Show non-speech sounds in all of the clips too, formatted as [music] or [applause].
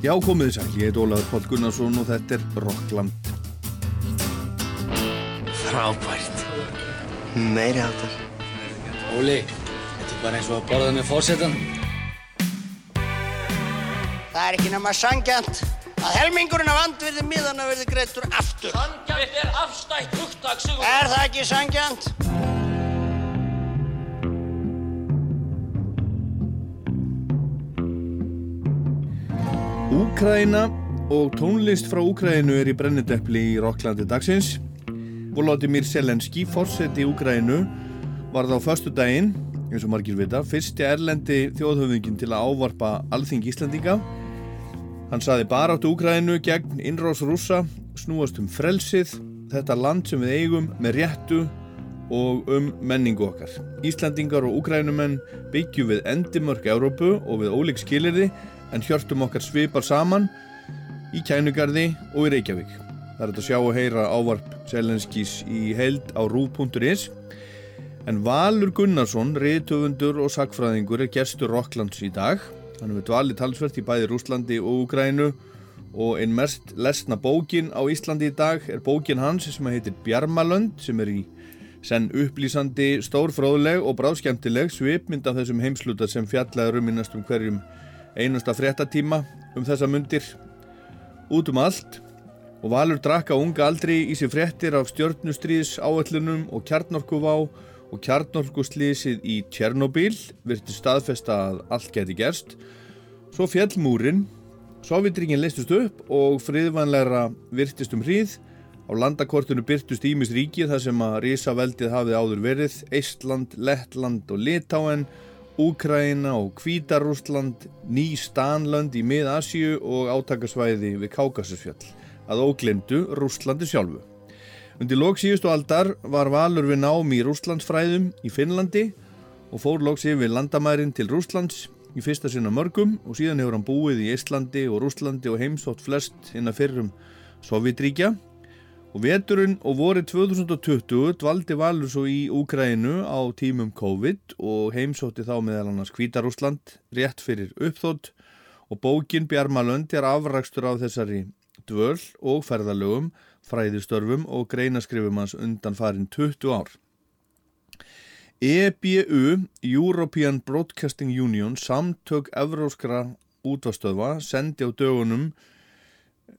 Já, komið þess að ég heit Ólaður Pál Gunnarsson og þetta er Rockland. Frábært. Meiri áttar. Óli, þetta er bara eins og að borða með fórsetan. Það er ekki nema sangjant að helmingurinn af andvirði miðana verði greittur aftur. Sangjant er afstætt hugtak, Sigur. Er það ekki sangjant? Úkraina og tónlist frá Úkrainu er í brennideppli í Rocklandi dagsins. Volodymyr Selenski, fórseti í Úkrainu, var það á förstu daginn, eins og margir vita, fyrsti erlendi þjóðhöfðingin til að ávarpa alþing Íslandinga. Hann saði bara áttu Úkrainu gegn innrás rúsa, snúast um frelsið, þetta land sem við eigum með réttu og um menningu okkar. Íslandingar og Úkrænumenn byggjum við endimörk Európu og við ólík skilirði en hjörtum okkar svipar saman í Kænugarði og í Reykjavík. Það er að sjá og heyra ávarp Selenskís í heild á rú.is en Valur Gunnarsson, riðtöfundur og sakfræðingur er gestur Rocklands í dag. Hann hefur dvalið talsvert í bæði Rúslandi og Ukrænu og einn mest lesna bókin á Íslandi í dag er bókin hans sem heitir Bjarmalönd sem er í senn upplýsandi, stórfróðleg og bráðskjæmtileg svipmynd af þessum heimsluta sem fjallaður um í næstum hverjum einasta fréttatíma um þessa mundir. Út um allt og Valur drakka unga aldri í sér fréttir af stjörnustrýðs áallunum og kjarnorkuvá og kjarnorkuslýsið í Tjernobyl virti staðfesta að allt geti gerst. Svo fjellmúrin Sovjetringin leistust upp og friðvanlegra virtist um hríð. Á landakortinu byrtust Ímis ríki þar sem að risaveldið hafið áður verið Eistland, Lettland og Litáen Úkraina og Kvítarúsland, ný Stanlönd í mið-Asíu og átakasvæði við Kákasusfjall, að óglemdu Rúslandi sjálfu. Undir lóks síðustu aldar var Valur við námi í Rúslandsfræðum í Finnlandi og fór lóks yfir landamærin til Rúslands í fyrsta sinna mörgum og síðan hefur hann búið í Íslandi og Rúslandi og heimsótt flest innan fyrrum Sovjetríkja Og veturinn og vorið 2020 dvaldi Valur svo í Úkrænu á tímum COVID og heimsótti þá meðal annars Kvítarúsland rétt fyrir uppþótt og bókin Bjarmalönd er afrakstur af þessari dvöl og ferðalögum, fræðistörfum og greinaskrifum hans undan farin 20 ár. EBU, European Broadcasting Union, samtök evróskra útvastöðva, sendi á dögunum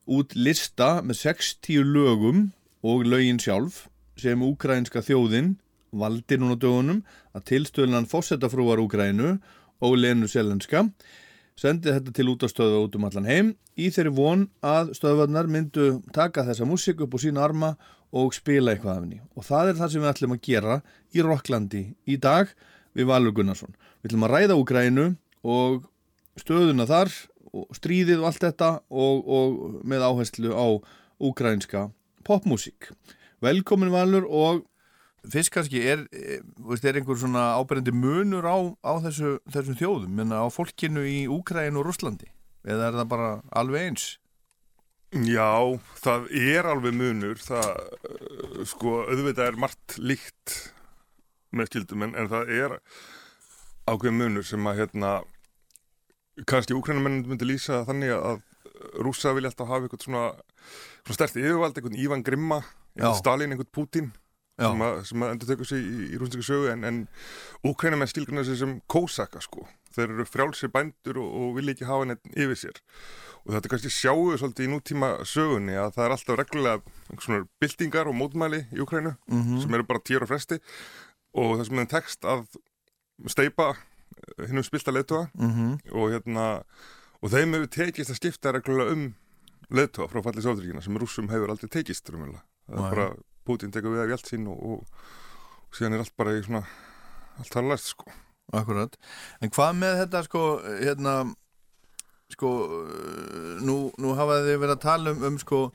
út lista með 60 lögum og lögin sjálf sem úkrænska þjóðin valdi núna dögunum að tilstöðlan fósettafrúar Úkrænu og Lenu Selenska sendið þetta til út á stöðu út um allan heim í þeirri von að stöðvarnar myndu taka þessa músik upp á sína arma og spila eitthvað af henni og það er það sem við ætlum að gera í Rocklandi í dag við Valur Gunnarsson. Við ætlum að ræða Úkrænu og stöðuna þar og stríðið og allt þetta og, og með áherslu á úgrænska popmusík. Velkomin Valur og fyrst kannski er, veist, er einhver svona áberendi munur á, á þessu, þessum þjóðum, menna á fólkinu í Úgræn og Rúslandi eða er það bara alveg eins? Já, það er alveg munur, það sko auðvitað er margt líkt með skildum en, en það er ákveð munur sem að hérna kannski úkrænumennum myndi lýsa þannig að rúsa vilja alltaf hafa eitthvað svona, svona sterti yfirvald, eitthvað Ívan Grimma Stalin, eitthvað Putin sem að, sem að endur tekur sig í, í rústingu sögu en, en úkrænumenn stilgrunar sig sem kósaka sko, þeir eru frjálsir bændur og, og vilja ekki hafa neitt yfir sér. Og þetta kannski sjáu svolítið í nútíma sögunni að það er alltaf reglulega svona byltingar og mótmæli í Úkrænu mm -hmm. sem eru bara á fresti. Og það sem er tekst að steipa hinnum spilta leðtoga mm -hmm. og hérna og þeim hefur tekist að skipta reglulega um leðtoga frá fallið sóðuríkina sem rúsum hefur aldrei tekist rumlega. það er bara Putin tekur við af hjalt sín og, og, og síðan er allt bara í svona allt har læst sko Akkurat, en hvað með þetta sko hérna sko nú, nú hafa þið verið að tala um, um sko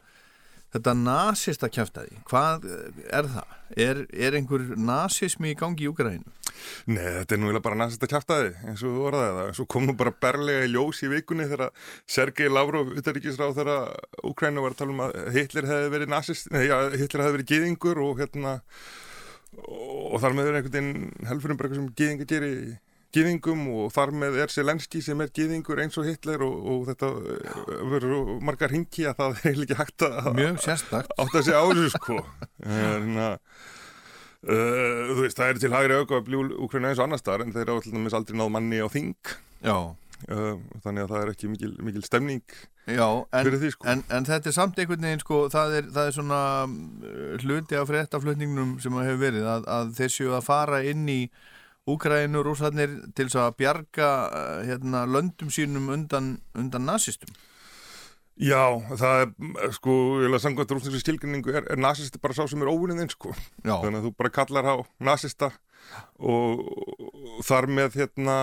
þetta nazista kæftæði, hvað er það? Er, er einhver nazismi í gangi í Úgrænu? Nei, þetta er nú bara nazista kæftæði eins og þú orðaði það, svo kom nú bara berlega í ljós í vikunni þegar Sergei Lavrov utanríkisráð þegar Úgrænu var að tala um að Hitler hefði verið nazist, nei, já, Hitler hefði verið gýðingur og hérna og þar með verið einhvern veginn helfurum bara eitthvað sem gýðingar gerir gýðingum og þar með er Selenski sem er gýðingur eins og Hitler og, og þetta uh, verður margar hingi að það [laughs] er ekki hægt að átt að segja á þessu sko. En að uh, þú veist, það er til hægri auka að bljúl Ukraina eins og annar staðar en þeir eru alltaf aldrei náð manni á þing. Uh, þannig að það er ekki mikil, mikil stemning já, en, því sko. en, en þetta er samt einhvern veginn sko, það er, það er svona uh, hluti af fréttaflutningnum sem hefur verið að, að þeir séu að fara inn í Úkræninu rúsarnir til að bjarga uh, hérna, löndum sínum undan, undan nazistum. Já, það er mm, sko, ég vil að sangvænt rústinsu skilgrinningu er, er nasisti bara sá sem er óvinninn sko. Já, þannig að þú bara kallar á nasista og, þar með hérna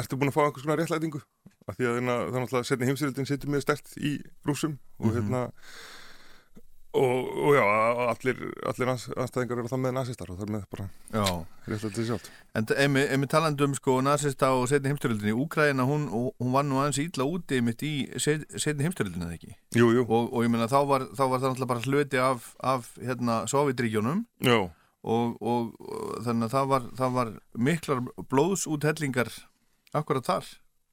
ertu búin að fá einhvers konar réttlætingu? Af því að hérna, það er náttúrulega setni heimsýrildin situr mjög stert í rúsum og hérna og, og já, allir allir anstæðingar eru það með nasistar og þar með bara já. réttlætið sjálft En emi, talandum sko nazista og setni heimstyrjöldinni, Úkraina hún, hún var nú aðeins ítla úti mitt í set, setni heimstyrjöldinni eða ekki? Jú, jú, Og, og ég meina þá var, þá var það náttúrulega bara hluti af, af hérna, Sovjetríkjónum já, og, og, þannig að það var, það var miklar blóðsúthellingar akkurat þar.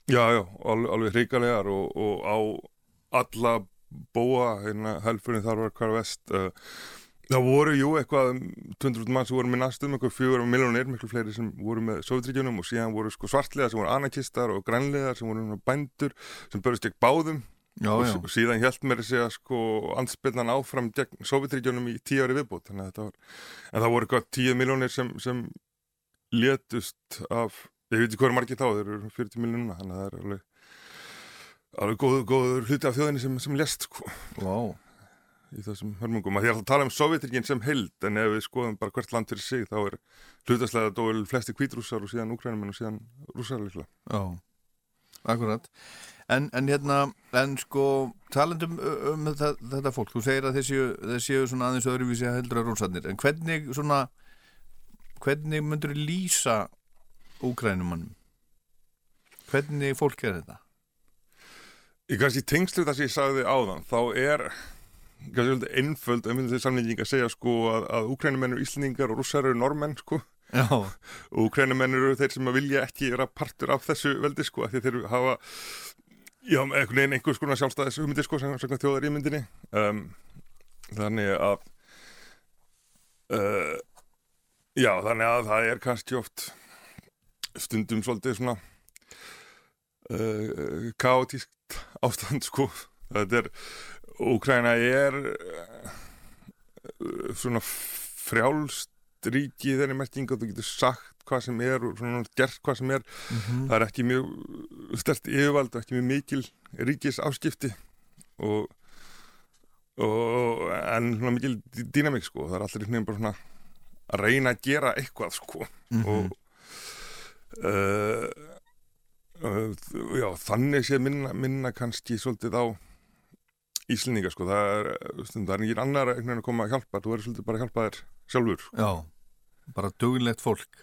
já, já alveg, alveg hrikalegar og, og á alla búa hérna helfurinn þar var hvar vest uh, það voru, jú, eitthvað um 200 mann sem voru með næstum, eitthvað fjögur miljónir, miklu fleiri sem voru með Sovjetríkjunum og síðan voru sko svartliðar sem voru anarkistar og grænliðar sem voru bændur sem börjast gegn báðum Já, og, já. og síðan hjælt mér að segja sko anspilnan áfram gegn Sovjetríkjunum í tíu ári viðbútt að en það voru eitthvað 10 miljónir sem, sem létust af, ég veit ekki hvað er margir þá þeir eru 40 miljónuna, þannig að það er alveg alveg góður, góður hluti af þjóðinni sem, sem lést sko Vá. í þessum hörmungum, að því að tala um Sovjetríkin sem held en ef við skoðum bara hvert land fyrir sig þá er hlutaslega dóil flesti kvítrússar og síðan úkrænumenn og síðan rússar líklega Já, akkurat. En, en hérna, en sko, talandum um þetta, þetta fólk, þú segir að þeir séu, þeir séu svona aðeins öðruvísi að heldur að rússarnir, en hvernig svona, hvernig myndur lýsa úkrænumannum? Hvernig fólk er þetta? Í kannski tengslu það sem ég sagði áðan þá er kannski einföld um þessi samlíking að segja sko að, að úkrænumenn eru íslendingar og rússar eru normenn sko. Og úkrænumenn eru þeir sem að vilja ekki vera partur af þessu veldi sko því þeir hafa já, einhvern veginn einhvers konar sjálfstæðis hugmyndir sko sem þjóðar í myndinni. Um, þannig að uh, já, þannig að það er kannski oft stundum svolítið svona uh, kaotískt ástand sko. Þetta er, Úkræna er uh, svona frjálst ríki í þeirri merkingu að þú getur sagt hvað sem er og svona gert hvað sem er. Það er ekki mjög stert yfirvald og ekki mjög mikil ríkis áskipti og, og en svona mikil dý- dýnamík sko. Það er allir einhvern veginn bara svona að reyna að gera eitthvað sko. Og uh, uh, já, þannig sé minna, minna kannski svolítið á Íslendinga sko, það er, það er ekki annar einhvern veginn að koma að hjálpa, þú verður svolítið bara að hjálpa þér sjálfur. já, bara duglegt fólk.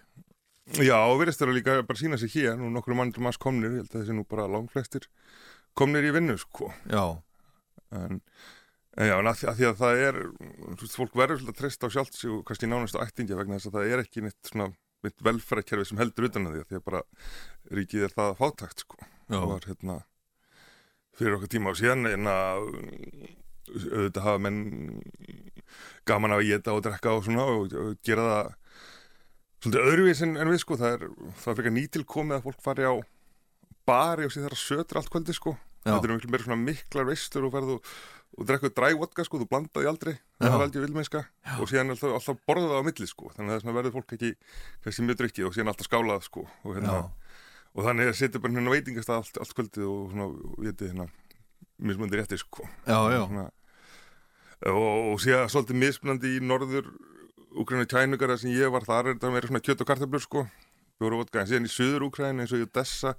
Já, og verðist þeirra líka bara sína sig hér, nú nokkru mannir manns komnir, ég held að þessi nú bara langflestir komnir í vinnu sko, Já, en, en já, en að, að því að það er, þú veist, fólk verður svolítið að treysta á sjálft sig og kannski nánast á ættingja vegna þess að það er ekki neitt svona mitt velferðarkerfi sem heldur utan að því að því að bara ríkið er það fátakt sko, það var hérna fyrir okkur tíma á síðan en að auðvitað hafa menn gaman að geta og drekka og svona og, og gera það svolítið öðruvís en, en við sko. Það er, það er fyrir nýtilkomið að fólk fari á bari og sér þar að sötur allt kvöldi sko. Já. þetta er miklu meira svona miklar veistur og ferðu og drekkuð drævodka sko, þú blandaði aldrei. Það er aldrei vilmennska og síðan alltaf, alltaf borðað á milli sko. Þannig að þess vegna verður fólk ekki kannski mjög drikkið og síðan alltaf skálað sko. Og, hérna, og þannig að setja bara hérna veitingast allt, allt kvöldið og svona, og viti hérna mismunandi rétti sko. Já, já, svona, og, og síðan svolítið mismunandi í norður Úgræna kænugar þar sem ég var, þar er þetta meira svona kjött og kartablur sko. Vodka, en síðan í söður Úgræna eins og í Odessa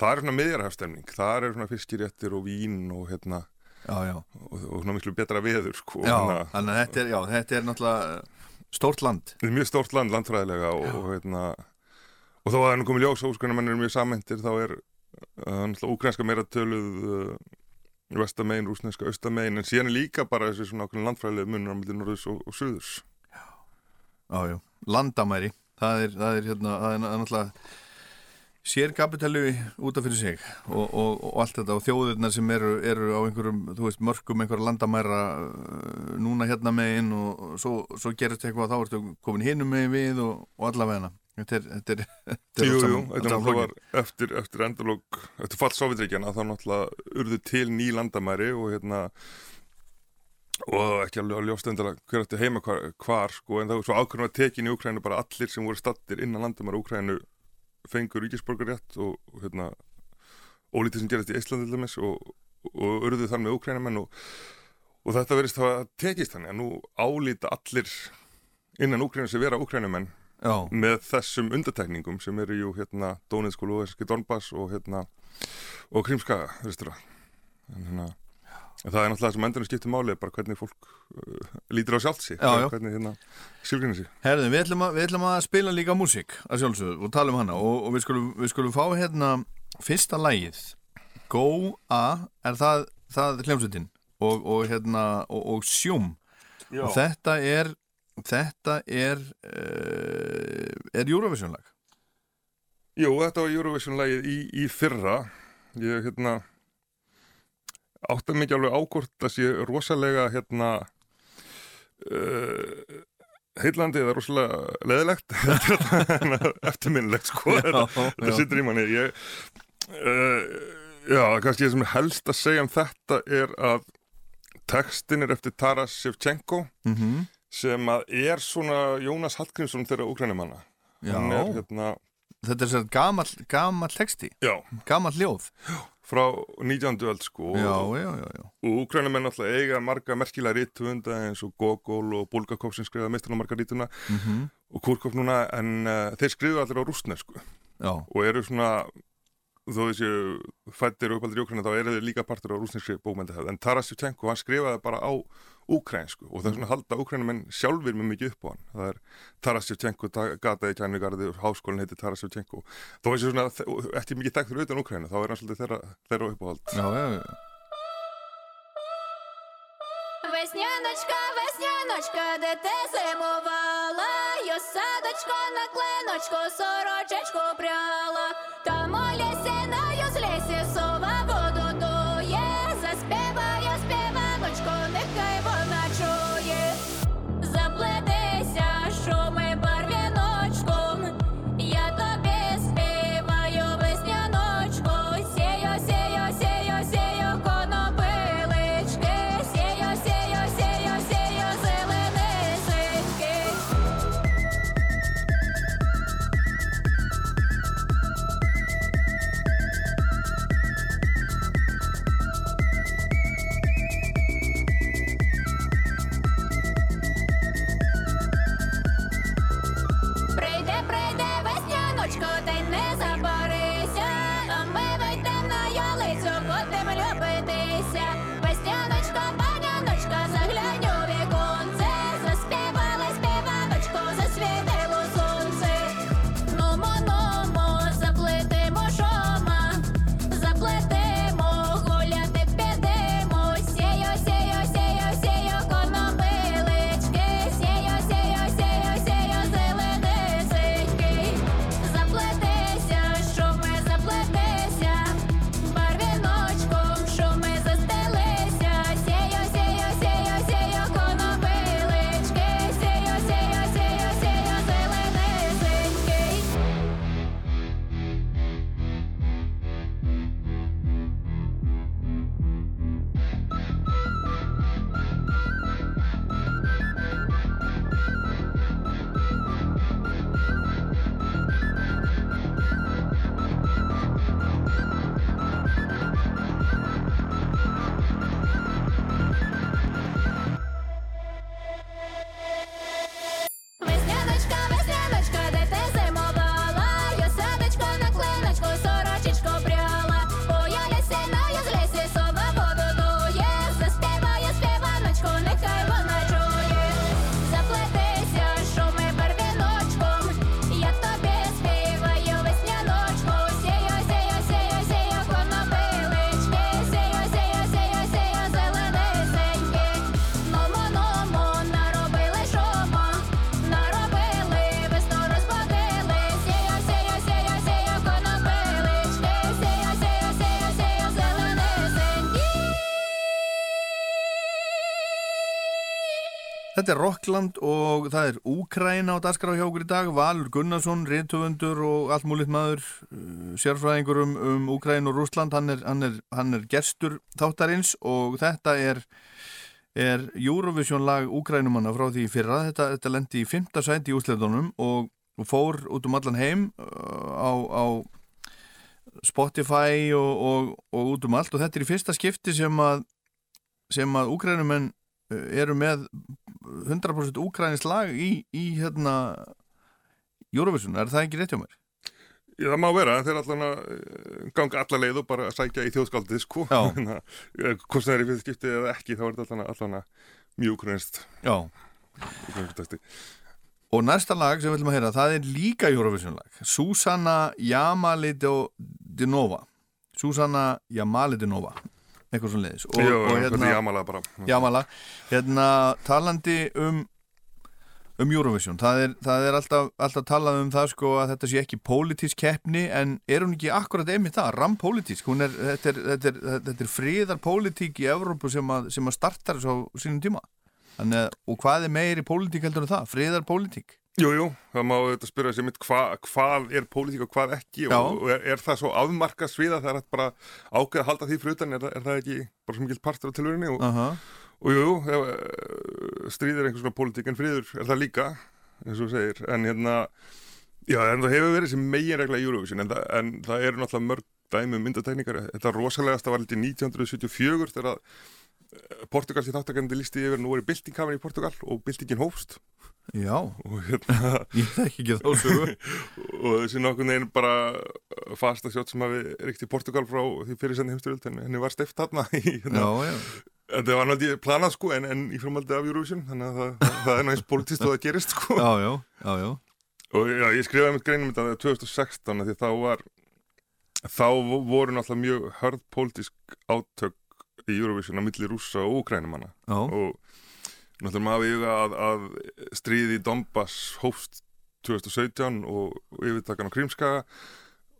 það er svona miðjarhafstemning það er svona fiskiréttir og vín og hérna já, já, og, og svona miklu betra veður sko Þannig að- þetta er, þetta er náttúrulega eh, stórt land. Er mjög stórt land, landfræðilega og, og, hérna, og þó að er nú komið ljós að úrskunarmenn eru mjög samhentir þá er uh, úkrænska meira töluð uh, vestamegin, rúsneska austamegin en síðan er líka bara þessi svona ákveðin landfræðilega munur á milli norðus og, og suðurs. Já, já, landamæri það er, það er hérna, það er náttúrulega sér kapitali út af fyrir sig og, og, og allt þetta og þjóðirna sem eru, eru á einhverjum, þú veist, mörgum einhverja landamæra uh, núna hérna megin og, og svo, svo gerist eitthvað þá ertu komin hinum megin við og, og allavegna þetta er, þetta er, [laughs] þetta er Jú, jú, þetta náttúrulega var eftir, eftir endalók, eftir fall Sovjetríkjana þá náttúrulega urðu til ný landamæri og hérna og ekki alveg ljósta endalega hver eftir heima hvar, hvar sko, en það var svo ákveðum að tekin í Úkrænu bara allir sem voru stattir innan landamæri Úkrænu fengur ríkisborgarétt og, hérna ólítið sem gerist í Íslandi til dæmis og, og urðu þar með Úkrænumenn og, og þetta verist þá að tekist þannig að nú álíta allir innan Úkrænu sem vera Úkrænumenn Já, með þessum undatekningum sem eru jú hérna Dóniðskólu og Donbass og hérna og Krímskaga þessura en hérna en það er náttúrulega sem endurinn skiptir máli bara hvernig fólk uh, lítur á sjálft sig Já, já. hvernig hérna skilgrinni sig. Herðin, við ætlum, að, við ætlum að spila líka músík að sjálfsögðu og tala um hana og, og við, skulum, við skulum fá hérna fyrsta lægið Go A er það, það hljómsveitin? Og, og hérna og, og Sjúm Já, og þetta er þetta er uh, er Eurovision lag Jú, þetta var Eurovision-lægið í, í fyrra. Ég hérna átta mikið alveg ákvort að sé rosalega hérna uh, heillandi eða rosalega leðilegt [laughs] eftirminnilegt sko. Þetta, þetta já. sittur í manni. Ég, uh, já, kannski það sem er helst að segja um þetta er að textin er eftir Taras Shevchenko mm sem að er svona Jónas Hallgrímsson Já. hann er hérna, þetta er sér gamall gamall texti, já, gamall ljóð frá 19. öld sko já, já, já, og úkrænumenn náttúrulega eiga marga merkilega rítvunda eins og Gogol og Bulgakov sem skrifaði meistarna marga rítuna Mm og Kurkov núna en uh, þeir skrifaði allir á rústnesku já. og eru svona þó þessi fættir og uppaldir í Úkræna þá eru þeir líka partur á rúsneskri bókmyndahefð en Taras Shevchenko hann skrifaði bara á úkrænsku og það er svona halda úkrænumenn sjálfur með mikið upp á hann það er Taras Shevchenko gata í Kærnugarði og háskólinn heitir Taras Shevchenko þó þessi svona eftir mikið þekkt fyrir utan Úkræna þá er hann svolítið þeirra, þeirra uppáhald já, já, já. Весняночка, весняночка, де ти зимувала, я садочко на клиночку, сорочечку пряла, там у лісі на юзлісі Þetta er Rockland og það er Úkraina á okkur í dag, Valur Gunnarsson, reyndtöfundur og allt múlitt maður, uh, sérfræðingur um, um Úkraina og Rúsland, hann er, hann, er, hann er gestur þáttarins og þetta er, er Eurovision lag Úkrænumanna frá því fyrra, þetta, þetta lendi í fymta sæti í úsleðunum og fór út um allan heim uh, á, á Spotify og, og, og út um allt. Og þetta er í fyrsta skipti sem að sem að úkrænumenn uh, eru með 100% úkrænins lag í, í hérna Eurovision, er það ekki rétt hjá mér? Já, það má vera, þeir allan að eh, ganga alla leið og bara sækja í þjóðskaldið sko, Já. [laughs] hvort það er í fyrir skiptið eða ekki, þá er þetta allan, að mjög texti. og næsta lag sem við viljum að heyra, það er líka Eurovision lag Susanna Jamalidinova Susanna Jamalidinova eitthvað svona leiðis og, Jú, og hérna, jamala bara. Jamala hérna talandi um um Eurovision, það er, það er alltaf, alltaf talað um það sko að þetta sé ekki pólitísk keppni en er hún ekki akkurat einmitt það, rampólitísk? Er, þetta er, þetta er, þetta er friðar pólitík í Evrópu sem að, sem að startar svo sínum tíma. Þannig, og hvað er meiri pólitík heldur en það, friðar pólitík Jú, jú, það má þetta spyrja sér mitt hva, hvað er pólitík og hvað ekki Já. og, er, er það svo afmarka sviða það er bara ákveð að halda því fyrir utan er, er það ekki bara svo mikil partur á tilvörinni og, Aha. og jú, jú eh, stríð er einhvers konar pólitík en friður er það líka eins og segir, en hérna já, en það hefur verið sem megin regla í Eurovision en en það eru náttúrulega mörg dæmi um myndatekníkar, þetta rosalegasta var litið 1974 þegar að Portugalski þáttakandi listi yfir nú er byltingkafin í Portugal og byltingin hófst. Já, hérna [laughs] ég þekki ekki þá sögu. [laughs] Og þessi nokkurn veginn bara fasta sjótt sem hafi ríkt í Portugal frá því fyrir senni heimstyrjöld en henni var steift þarna hérna, Já, já, þetta var náttúrulega planað sko en, en í framaldi af Eurovision þannig að það, það er náttúrulega politist og það gerist sko. Já, já, já, já. og já, ég skrifaði mitt greinum þetta 2016 af því þá var þá voru náttúrulega mjög hörð politísk átök í Eurovision á milli rússa og úkrænumanna já. og náttúrulega maður við að, að stríði í Donbass hófst 2017 og, og yfirtakan á Krímskaga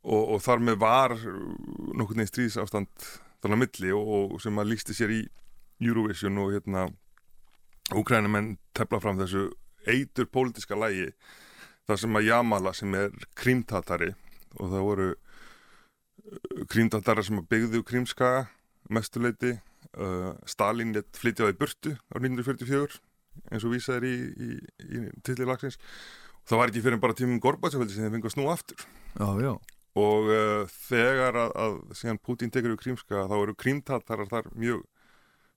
og, og þar með var nokkurn veginn stríðsástand þannig að milli og, og sem að lísti sér í Eurovision og hérna Úkrænumenn tefla fram þessu eitur pólitíska lægi þar sem að Jamala sem er krímtatari og það voru krímtatara sem að byggðu Krímskaga mestuleiti uh, Stalin lett flytja það í burtu á 1944 eins og vísað er í, í, í tillir lagsins. Það var ekki fyrir bara tímum Gorbatsjóföldi sem þeir fengið að snúa aftur. Já, já, og uh, þegar að, að síðan Putin tekur við Krímska þá eru krímtatarar þar mjög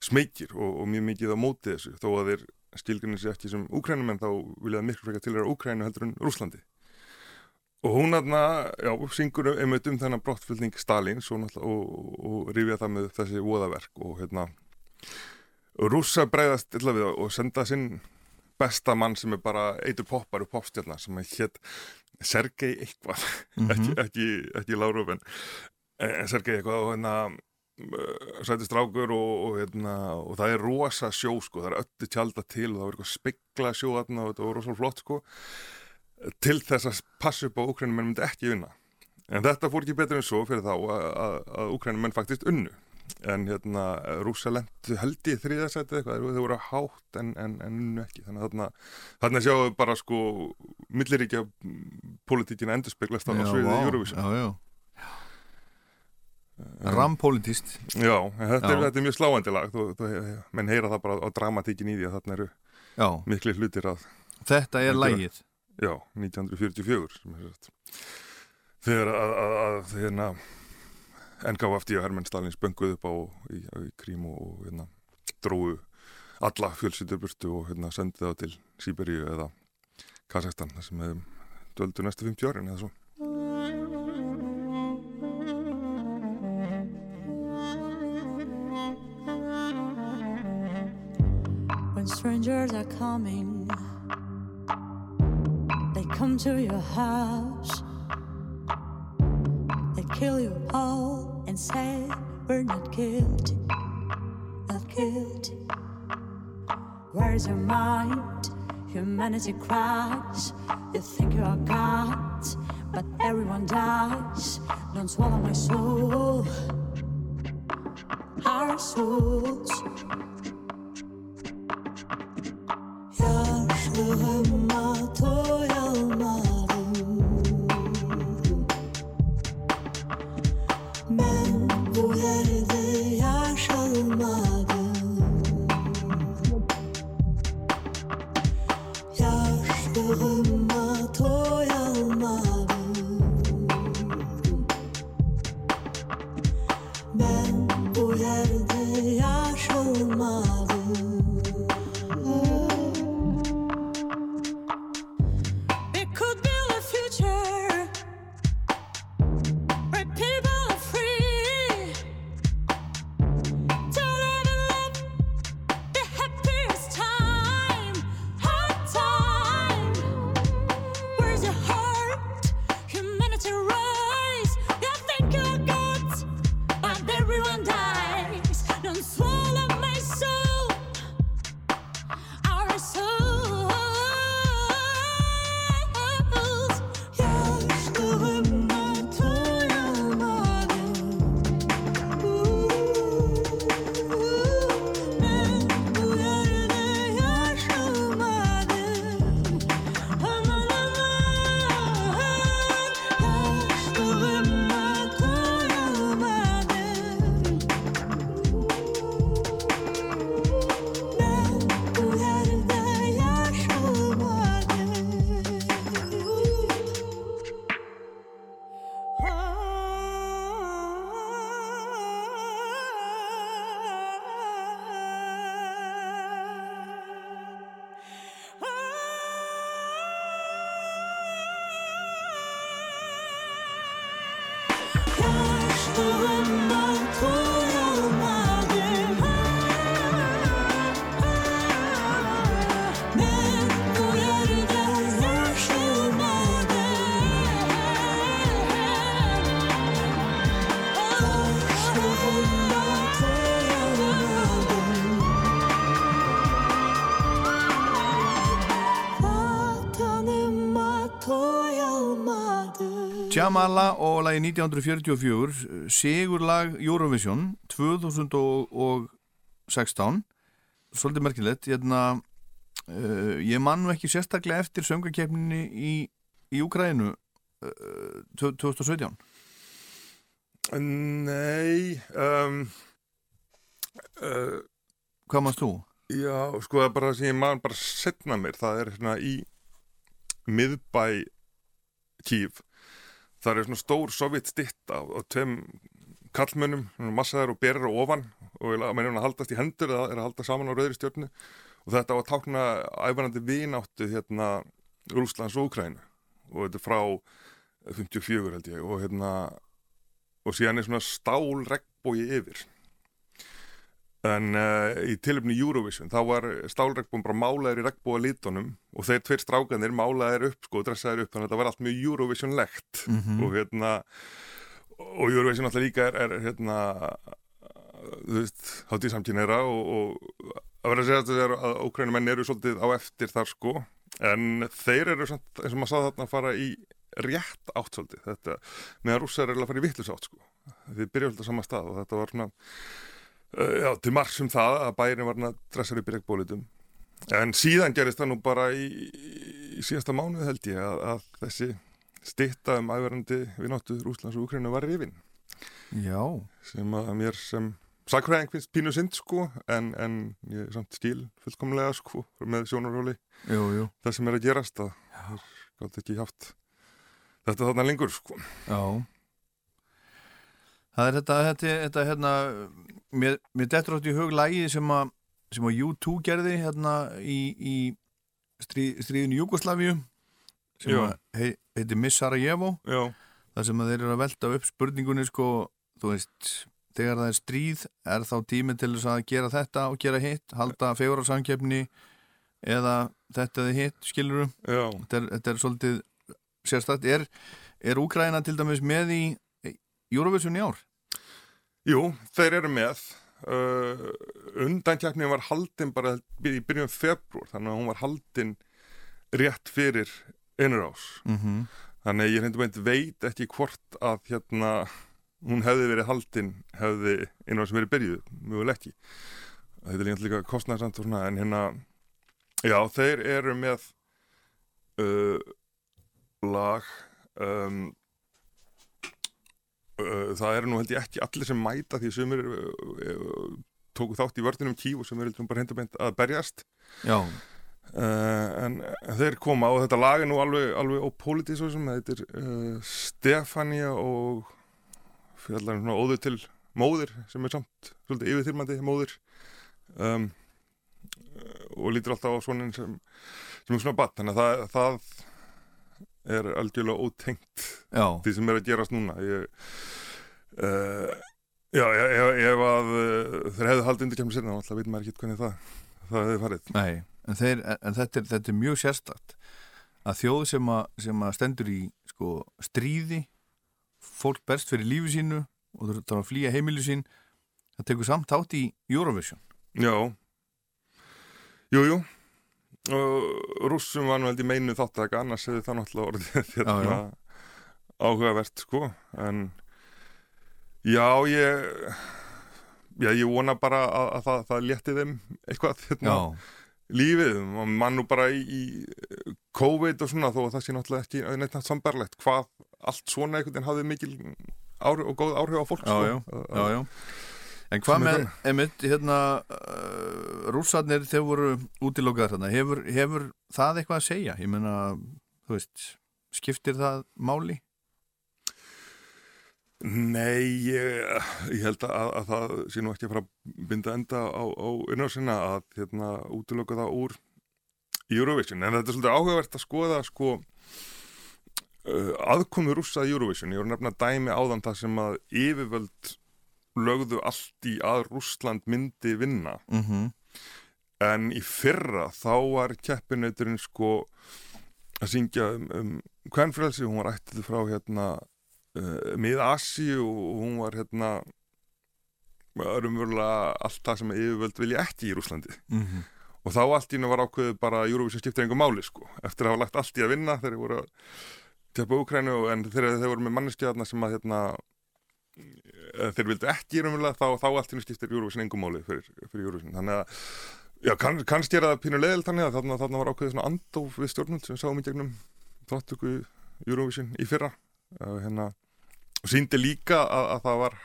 smekir og, og mjög mikið á móti þessu. Þó að þeir skilgrinni sér ekki sem úkrænumenn þá vilja það miklu frekar til þeirra úkrænu heldur en Rúslandi og hún aðna, já, syngur einmitt um þennan brottfylgning Stalins og, og, og rifja það með þessi voðaverk og hérna rússa breyðast illa við og senda sinn besta mann sem er bara eitur poppar og popstjarnar sem er hétt Sergei eitthvað. Ekki, ekki, ekki Lárup en, en Sergei eitthvað og hérna uh, sæti strákur og, og, hérna, og það er rosa sjó sko, það er öllu tjálta til og það var eitthvað spekla sjó þarna og þetta var rosa flott sko til þess að passa upp á Úkrænum menn myndi ekki unna en þetta fór ekki betur en svo fyrir þá að, Úkrænum menn faktist unnu. En hérna rúsa lendu held í þriðasæti eitthvað, þau voru hátt en, en, en unnu ekki. Þannig að þarna, þarna sjáum við bara sko milliríkja politíkina endur speglast á já, sviðið í Eurovision. Já, já. Rampolítist Já, þetta, Já. Er, þetta er mjög sláandi lag. Þú, þú, menn heyra það bara á dramatíkin í því að þarna eru Já, miklu hlutir að þetta er lægið já, 1944 sem er sagt þegar að, að, að hérna NKFD og Hermann Stalin spönguð upp á í, í Krím og, hérna dróðu alla fjölsýtur burtu og hérna sendið það til Sýberíu eða Kazakstan sem hefum döldu næstu 50 árin eða svo. When strangers are coming, come to your house. They kill you all and say, We're not guilty, not guilty. Where's your mind? Humanity cries. You think you are God, but everyone dies. Don't swallow my soul, our souls. Jamala og lagi 1944 Sigurlag Eurovision 2016 svolítið merkilegt hérna, uh, ég man nú ekki sérstaklega eftir söngakefninni í, í Úkrænu uh, 2017 Nei um, uh, Hvað mannst þú? Já, sko það er bara sem ég man bara setna mér, það er hérna í miðbæ Kív það er svona stór sovjet stitta á, á tveim kallmönnum, massaðar og berir á ofan og maður er að haldast í hendur eða er að halda saman á rauðri stjórnu og þetta á að tákna æfanandi vináttu hérna Rúslands og Úkrænu og þetta er frá 54 held ég og hérna og síðan er svona stál regnbói yfir en uh, í tilöfni Eurovision þá var stálregnbóin bara málaðir í regnbóa litunum og þeir tveir strákanir málaðir upp sko og dressaðir upp þannig að þetta var allt mjög Eurovision-legt. Mhm. og hérna og Eurovision alltaf líka er, er hérna þú veist, hátíð samkynneira og, og að vera að segja þetta er að ókrænumenn eru svolítið á eftir þar sko. En þeir eru samt, eins og maður sá þarna að fara í rétt átt svolítið. Þetta, meðan rússar er að fara í vittlus átt sko. Þið byrja alltaf sama stað og þetta var svona já, til margs um það að bærin var að dressa upp í regnbólitum en síðan gerist það nú bara í, í síðasta mánuð held ég að, að þessi stitta um æverandi vináttu Rúslands og Ukraínu var rifin. Já, sem að mér sem sakfræðing finnst pínu synd sko en, en ég samt skil fullkomlega sko með sjónarhóli. Jú, jú. Það sem er að gerast að það gátt ekki haft þetta þarna lengur sko. Já Það er þetta, þetta, þetta hérna, mér, mér dettur átt í hug lægi sem að, sem að U2 gerði hérna í, í stríð, stríðinu Júgoslavíu sem að hei, heiti Miss Sarajevo. Já, þar sem að þeir eru að velta upp spurningunni sko, þú veist, þegar það er stríð er þá tími til þess að gera þetta og gera hitt, halda fegurarsamkeppni eða þetta eða hitt skiluru, já, þetta er, þetta er svolítið sérstætt, er, er Úkraina til dæmis með í Eurovision í ár? jú, þeir eru með uh, undankjæknin var haldin bara í byrjun februar þannig að hún var haldin rétt fyrir innrás Mm -hmm. þannig að ég reyndum eitthvað veit ekki hvort að hérna hún hefði verið haldin hefði innrás verið byrjuð, mjöguleg ekki þetta er líka kostnæðsamt og svona en hérna já, þeir eru með uh, lag um, það eru nú held ég ekki allir sem mæta því sem er uh, uh, tóku þátt í vörðunum kíf og sem er bara hendur að berjast. Já, uh, en, þeir koma og þetta lag er nú alveg, alveg sem þetta er uh, Stefania og fjallar um svona óður til móðir sem er samt svolítið yfirþyrmandi móðir. Um, og lítur alltaf á svona sem, sem er svona batt þannig að það, það er algjörlega ótengt já, því sem er að gerast núna. Ég, uh, já, ef, ef, að uh, þeir hefðu haldið undir kemur sinna þá veit maður ekki hvernig það það hefði farið. Nei En, þeir, en þetta, er, þetta er mjög sérstakt. Að þjóð sem að, sem að stendur í sko, stríði fólk berst fyrir lífi sínu og þú þarf að flýja heimilu sín það tekur samt átt í Eurovision. Já. Jú, jú rússum var ég meinu þáttaka annars hefði það náttúrulega orðið [laughs] hérna, Já, áhugavert sko. En já ég já ég vona bara að, að það, það létti þeim eitthvað hérna, Já, lífið. Og mann nú bara í, í COVID og svona þó að það sé náttúrulega ekki neitt nátt sambarlegt hvað allt svona einhvern veginn hafði mikil áhrif og góð áhrif á fólk já, sko. já, já, já. En hvað með, einmitt, hérna, uh, rússarnir, þeir voru útilokaðar þarna, hefur, hefur það eitthvað að segja? Ég meina, þú veist, skiptir það máli? Nei, ég, ég held að, að það sé nú ekki að fara að binda enda á, á innásina að hérna, útiloka það úr Eurovision, en þetta er svolítið áhugavert að skoða sko uh, aðkomi rússa í Eurovision, ég voru nefna dæmi áðan það sem að yfirvöld lögðu allt í að Rússland myndi vinna Mm -hmm. en í fyrra þá var keppinauturinn sko að syngja um, um kvennfrelsi, hún var ættið frá hérna uh, mið-Asi og, og hún var hérna örumvörlega allt það sem yfirvöld vilja ekki í Rúslandi Mhm. og þá allt í hennu var ákveðið bara að Eurovision skiptir einhver máli sko, eftir að hafa lagt allt í að vinna þegar þeir voru að tjapa Úkrænu en þegar þeir voru með manneskjaðna sem að hérna þeir vildu ekki raunverulega þá, þá allt hérna skiptir Júruvísin engumáli fyrir, fyrir Júruvísin þannig að, já, kann, kannski er það pínulegil þannig að þarna, þarna var ákveðið svona andof við stjórnum sem sáum í gegnum þáttöku Júruvísin í fyrra. Hérna, og hérna, síndi líka að, að það var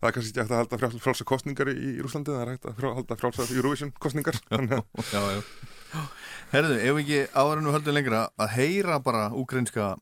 það er kannski ekki hægt að halda frálsa frá, frá, kostningar í Rúslandi, það er hægt að frá, halda frálsa Júruvísin kostningar [laughs] já, já, já. Herðu, ef ekki áður en við höldum lengra að heyra bara úkreinska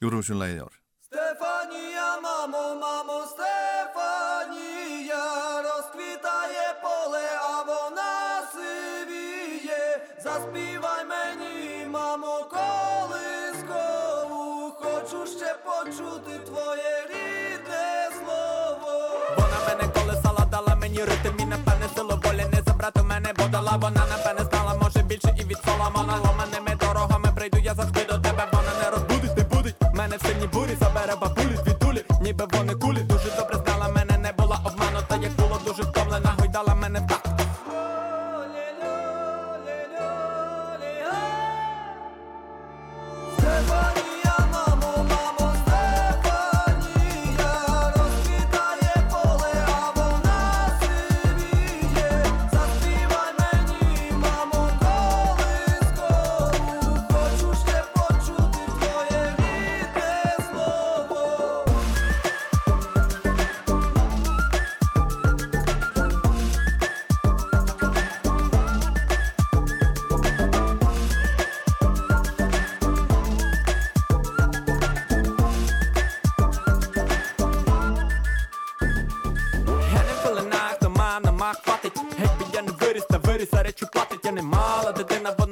Júruvísin lægið ár. Stefania мамо, мамо, Стефанія, розквітає поле, а вона сивіє. Заспівай мені, мамо, колискову, хочу ще почути твоє рідне слово. Вона мене колесала, дала мені ритм і напевне силу волі не забрати мене, бо дала вона напевне знала, може більше і від Соломона Ломаними дорогами прийду я завжди до тебе, вона не розбудить, не будить мене в сильній бурі, забере тулі, ніби вони кулі, дуже добре знала мене, не була обманута, як було дуже втомлена, гойдала мене виріс, та виріс, а речі платить Я не мала дитина, вона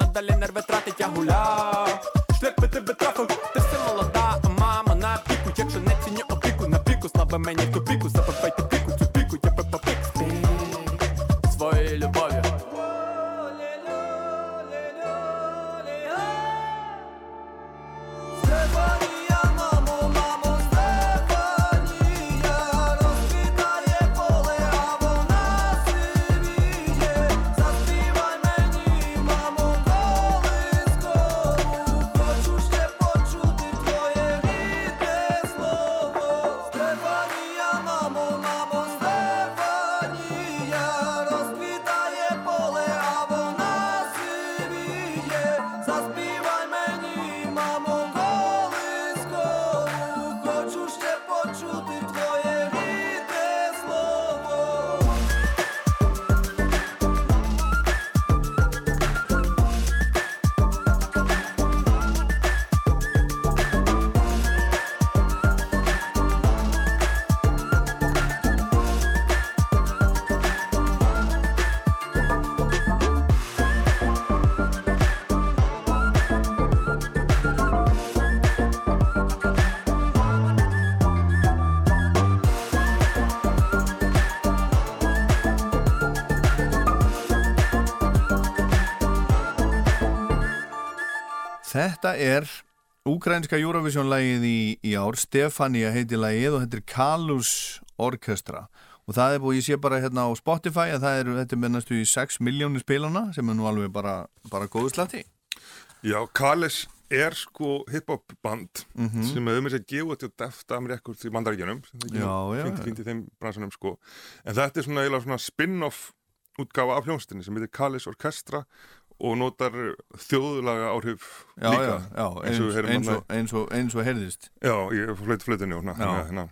Þetta er úkrænska Eurovision-lægið í, í ár, Stefania heiti lægið og þetta er Kalus Orkestra. Og það er búið, ég sé bara hérna á Spotify að það er, þetta er með næstu í 6 miljónir spilana sem er nú alveg bara, bara góðu slatti. Já, Kalis er sko hip-hop band Mhm. sem hefur með sér að gefa til Deft Amerikurs í bandaríkjunum fínt í þeim bransunum sko. En þetta er svona, svona spin-off útgáfa af hljónstinni sem heitir Kalis Orkestra og notar þjóðlaga áhrif Já, líka já, já, eins, eins og eins, og, eins, og, heyrðist. Já, ég flöyti flötinu hérna,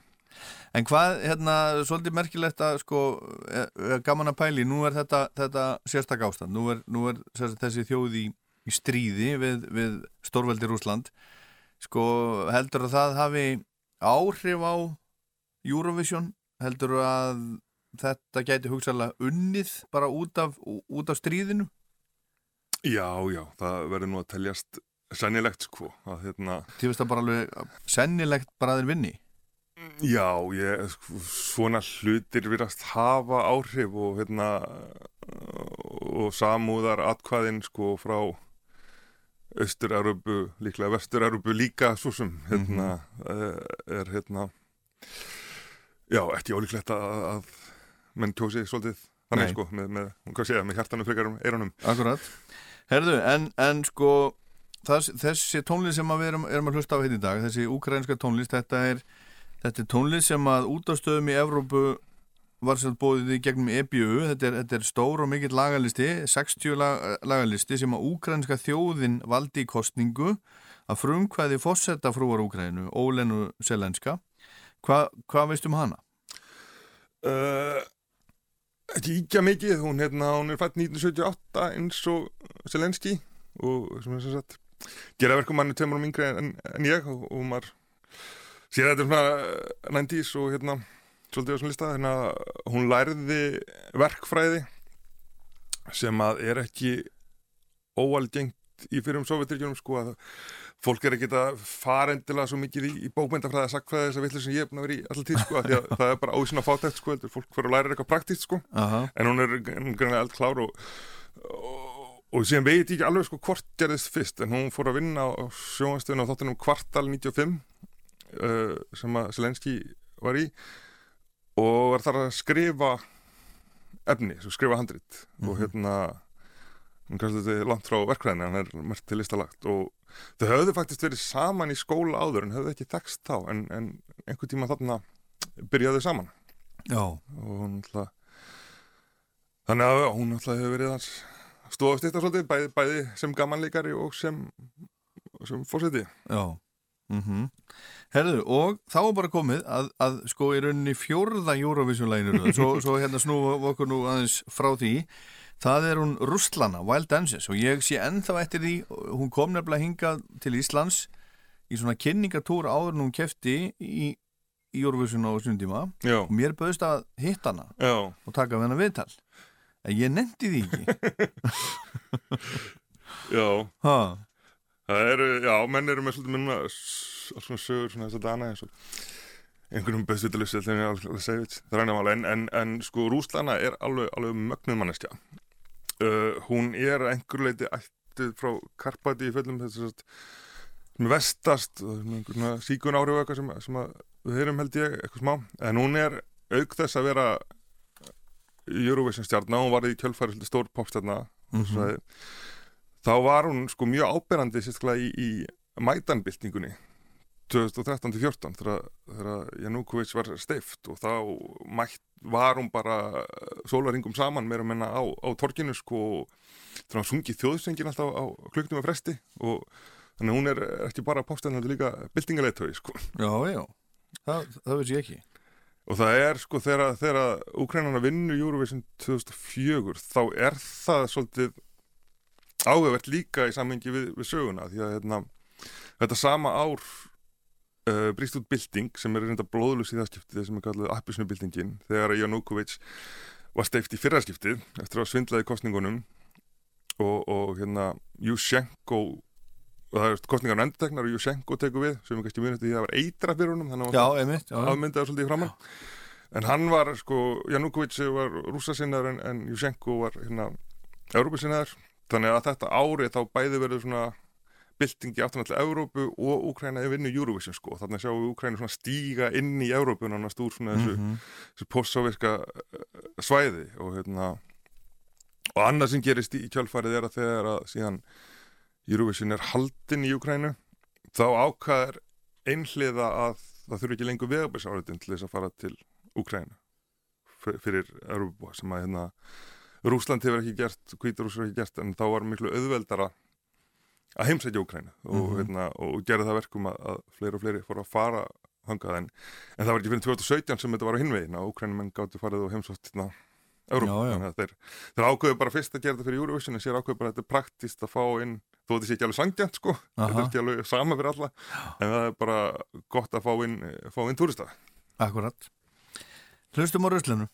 En hvað, hérna, svolítið merkilegt að sko, er, er gaman að pæli, nú er þetta, þetta sérstak ástand, nú er, nú er þessi þjóð í, í stríði við, við stórveldi Rúsland, sko, heldur að það hafi áhrif á Eurovision, heldur að þetta gæti hugsaðlega unnið bara út af, út af stríðinu? Já, já, það verður nú að teljast sennilegt sko að hérna Þið veist það bara alveg sennilegt bara þeir vinni? Já, ég, sko, svona hlutir virast hafa áhrif og hérna og samúðar atkvæðin sko frá Austur-Európu, líklega Vestur-Európu líka svo sem hérna eh, er hérna já, ekki ólíklegt að, að menn kjósi svolítið þannig Nei. sko með, með, hvað segja, með hjartanum frekar um eyrunum Akkurat. Herðu, en, en sko þess, þessi tónlist sem við erum, erum að hlusta á hérna í dag, þessi úkrænska tónlist, þetta er, þetta er tónlist sem að útastöðum í Evrópu var sér bóðið í gegnum EBU, þetta er, þetta er stór og mikill lagalisti, 60 lag, lagalisti sem að úkrænska þjóðin valdi í kostningu að frumkvæði fósetta frúar Úkrænu, Ólenu Selenska. Hva, hvað veist um hana? Uh, ekki íkja mikið, hún, hérna, hún er fætt 1978 eins og Selenski og sem er sem sagt gera verkum hann er tveimur um yngri en, en ég og, og maður sér þetta svona eh, 90s og hérna svolítið á svona lista, hérna hún lærði verkfræði sem að er ekki óalgengt í fyrir um Sovjetríkjunum sko að fólk er ekki að fara endilega svo mikið í, í bókmyndafræði, sakfræði þess að villu sem ég er búin að vera í alltaf tíð sko, því að [laughs] það er bara ósinn að fátækt sko, heldur fólk fyrir að læra eitthvað praktíkt sko, Aha. en hún er greinlega eld klár og, og, og síðan veit ég ekki alveg sko hvort gerðist fyrst, en hún fór að vinna á sjónastöðun á þáttunum Kvartal 95 uh, sem að Selenski var í og var þar að skrifa efni, skrifa handrit og hérna hún kannski þetta er langt frá verkræðinu hann er mert til listalagt. Og þau höfðu faktisk verið saman í skóla áður en höfðu ekki tekst þá en, en einhvern tíma þarna byrjaðu saman. Já. og hún alltaf þannig að hún alltaf hefur verið hans stofast eitt svolítið bæði, bæði sem gamanleikari og sem, sem fórseti Já. Mm Herðu, og þá er bara komið að, að sko í rauninni fjórða Eurovision-læginu [laughs] svo, svo hérna snúum við okkur nú aðeins frá því það er hún Russlana, Wild Dances og ég sé ennþá eftir því hún kom nefnilega hingað til Íslands í svona kynningatúr áður en hún kefti í, Eurovision á snundíma Já. og mér bauðst að hitta hana Já. og taka hana viðtal. En ég nefndi því ekki. [laughs] Já. Ha. Það eru, já, menn eru með svolítið minna alls svona sögur svona þess að dana eins og einhvernum bestvitalussi þegar ég alveg segja þetta, það ræna mála en, en, en sko Rúslana er alveg, alveg mögnuð manneskja uh, hún er einhver leiti ættið frá Karpati í föllum þess að sem er vestast síkun og eitthvað sem, sem við heyrum held ég eitthvað smá en hún er auk þess að vera Eurovision stjarná, hún var í kjölfæri stór popstjarna Mhm. mm þá var hún sko mjög áberandi sérstaklega í, í mætanbyltingunni 2013-14 þegar, Janúkovic var steift og þá mætt, var hún bara sólaringum saman meira menna á, á torkinu sko þegar hann sungið þjóðsengin alltaf á klukknum að fresti og þannig að hún er ekki bara popstæðan, þetta er líka byltingaleitögi sko. Já, já, það, það veist ég ekki Og það er sko þegar, þegar Úkrænana vinnu Eurovision 2004 þá er það svolítið áhugavert líka í samhengi við, við söguna því að hérna, þetta sama ár uh, bríst út bylting sem er reynda blóðlus í það skiptið sem er kallið appisnubyltingin þegar Janúkovic var steift í fyrraskiptið eftir að svindlaði kostningunum og, og hérna Yushchenko og það er kostningarna endurtegnar og Yushchenko tekur við sem er kannski munið því að það var eitra fyrir honum þannig að já. afmyndaði svolítið í framann en hann var sko, Janúkovic var rúsasinnar en, en Yushchenko var hérna Európusinnar þannig að þetta ári þá bæði verið svona bylting í áttan til Evrópu og Úkraina er vinnu Eurovision sko, þannig sjáum við Úkraina svona stíga inn í Evrópu nánast úr svona þessu, Mhm. þessu postsovirka svæði og hérna og annað sem gerist í, kjölfarið er að þegar að síðan Eurovision er haldin í Úkrainu þá ákvaðar einhliða að það þurfi ekki lengur vegabæsáriðin til þess að fara til fyr- fyrir Európa sem að hérna Rúsland hefur ekki gert, Hvítarús hefur ekki gert en þá var miklu auðveldara að heimsækja Úkrainu og, Mhm. hérna, og gerði það verkum að, að fleiri og fleiri fóru að fara hangað en, en það var ekki fyrir 2017 sem þetta var á hinvegin að Úkrænumenn gáttu farið og heimsótt hérna Európa, þeir, þeir ákveðu bara fyrst að gera þetta fyrir Eurovision en sér ákveðu bara að þetta er praktist að fá inn þó þetta sé ekki alveg sangjant sko. Þetta Aha. er ekki alveg sama fyrir alla en það er bara gott að fá inn, fá inn túrista. Akkurat. Hlustum á ruslinu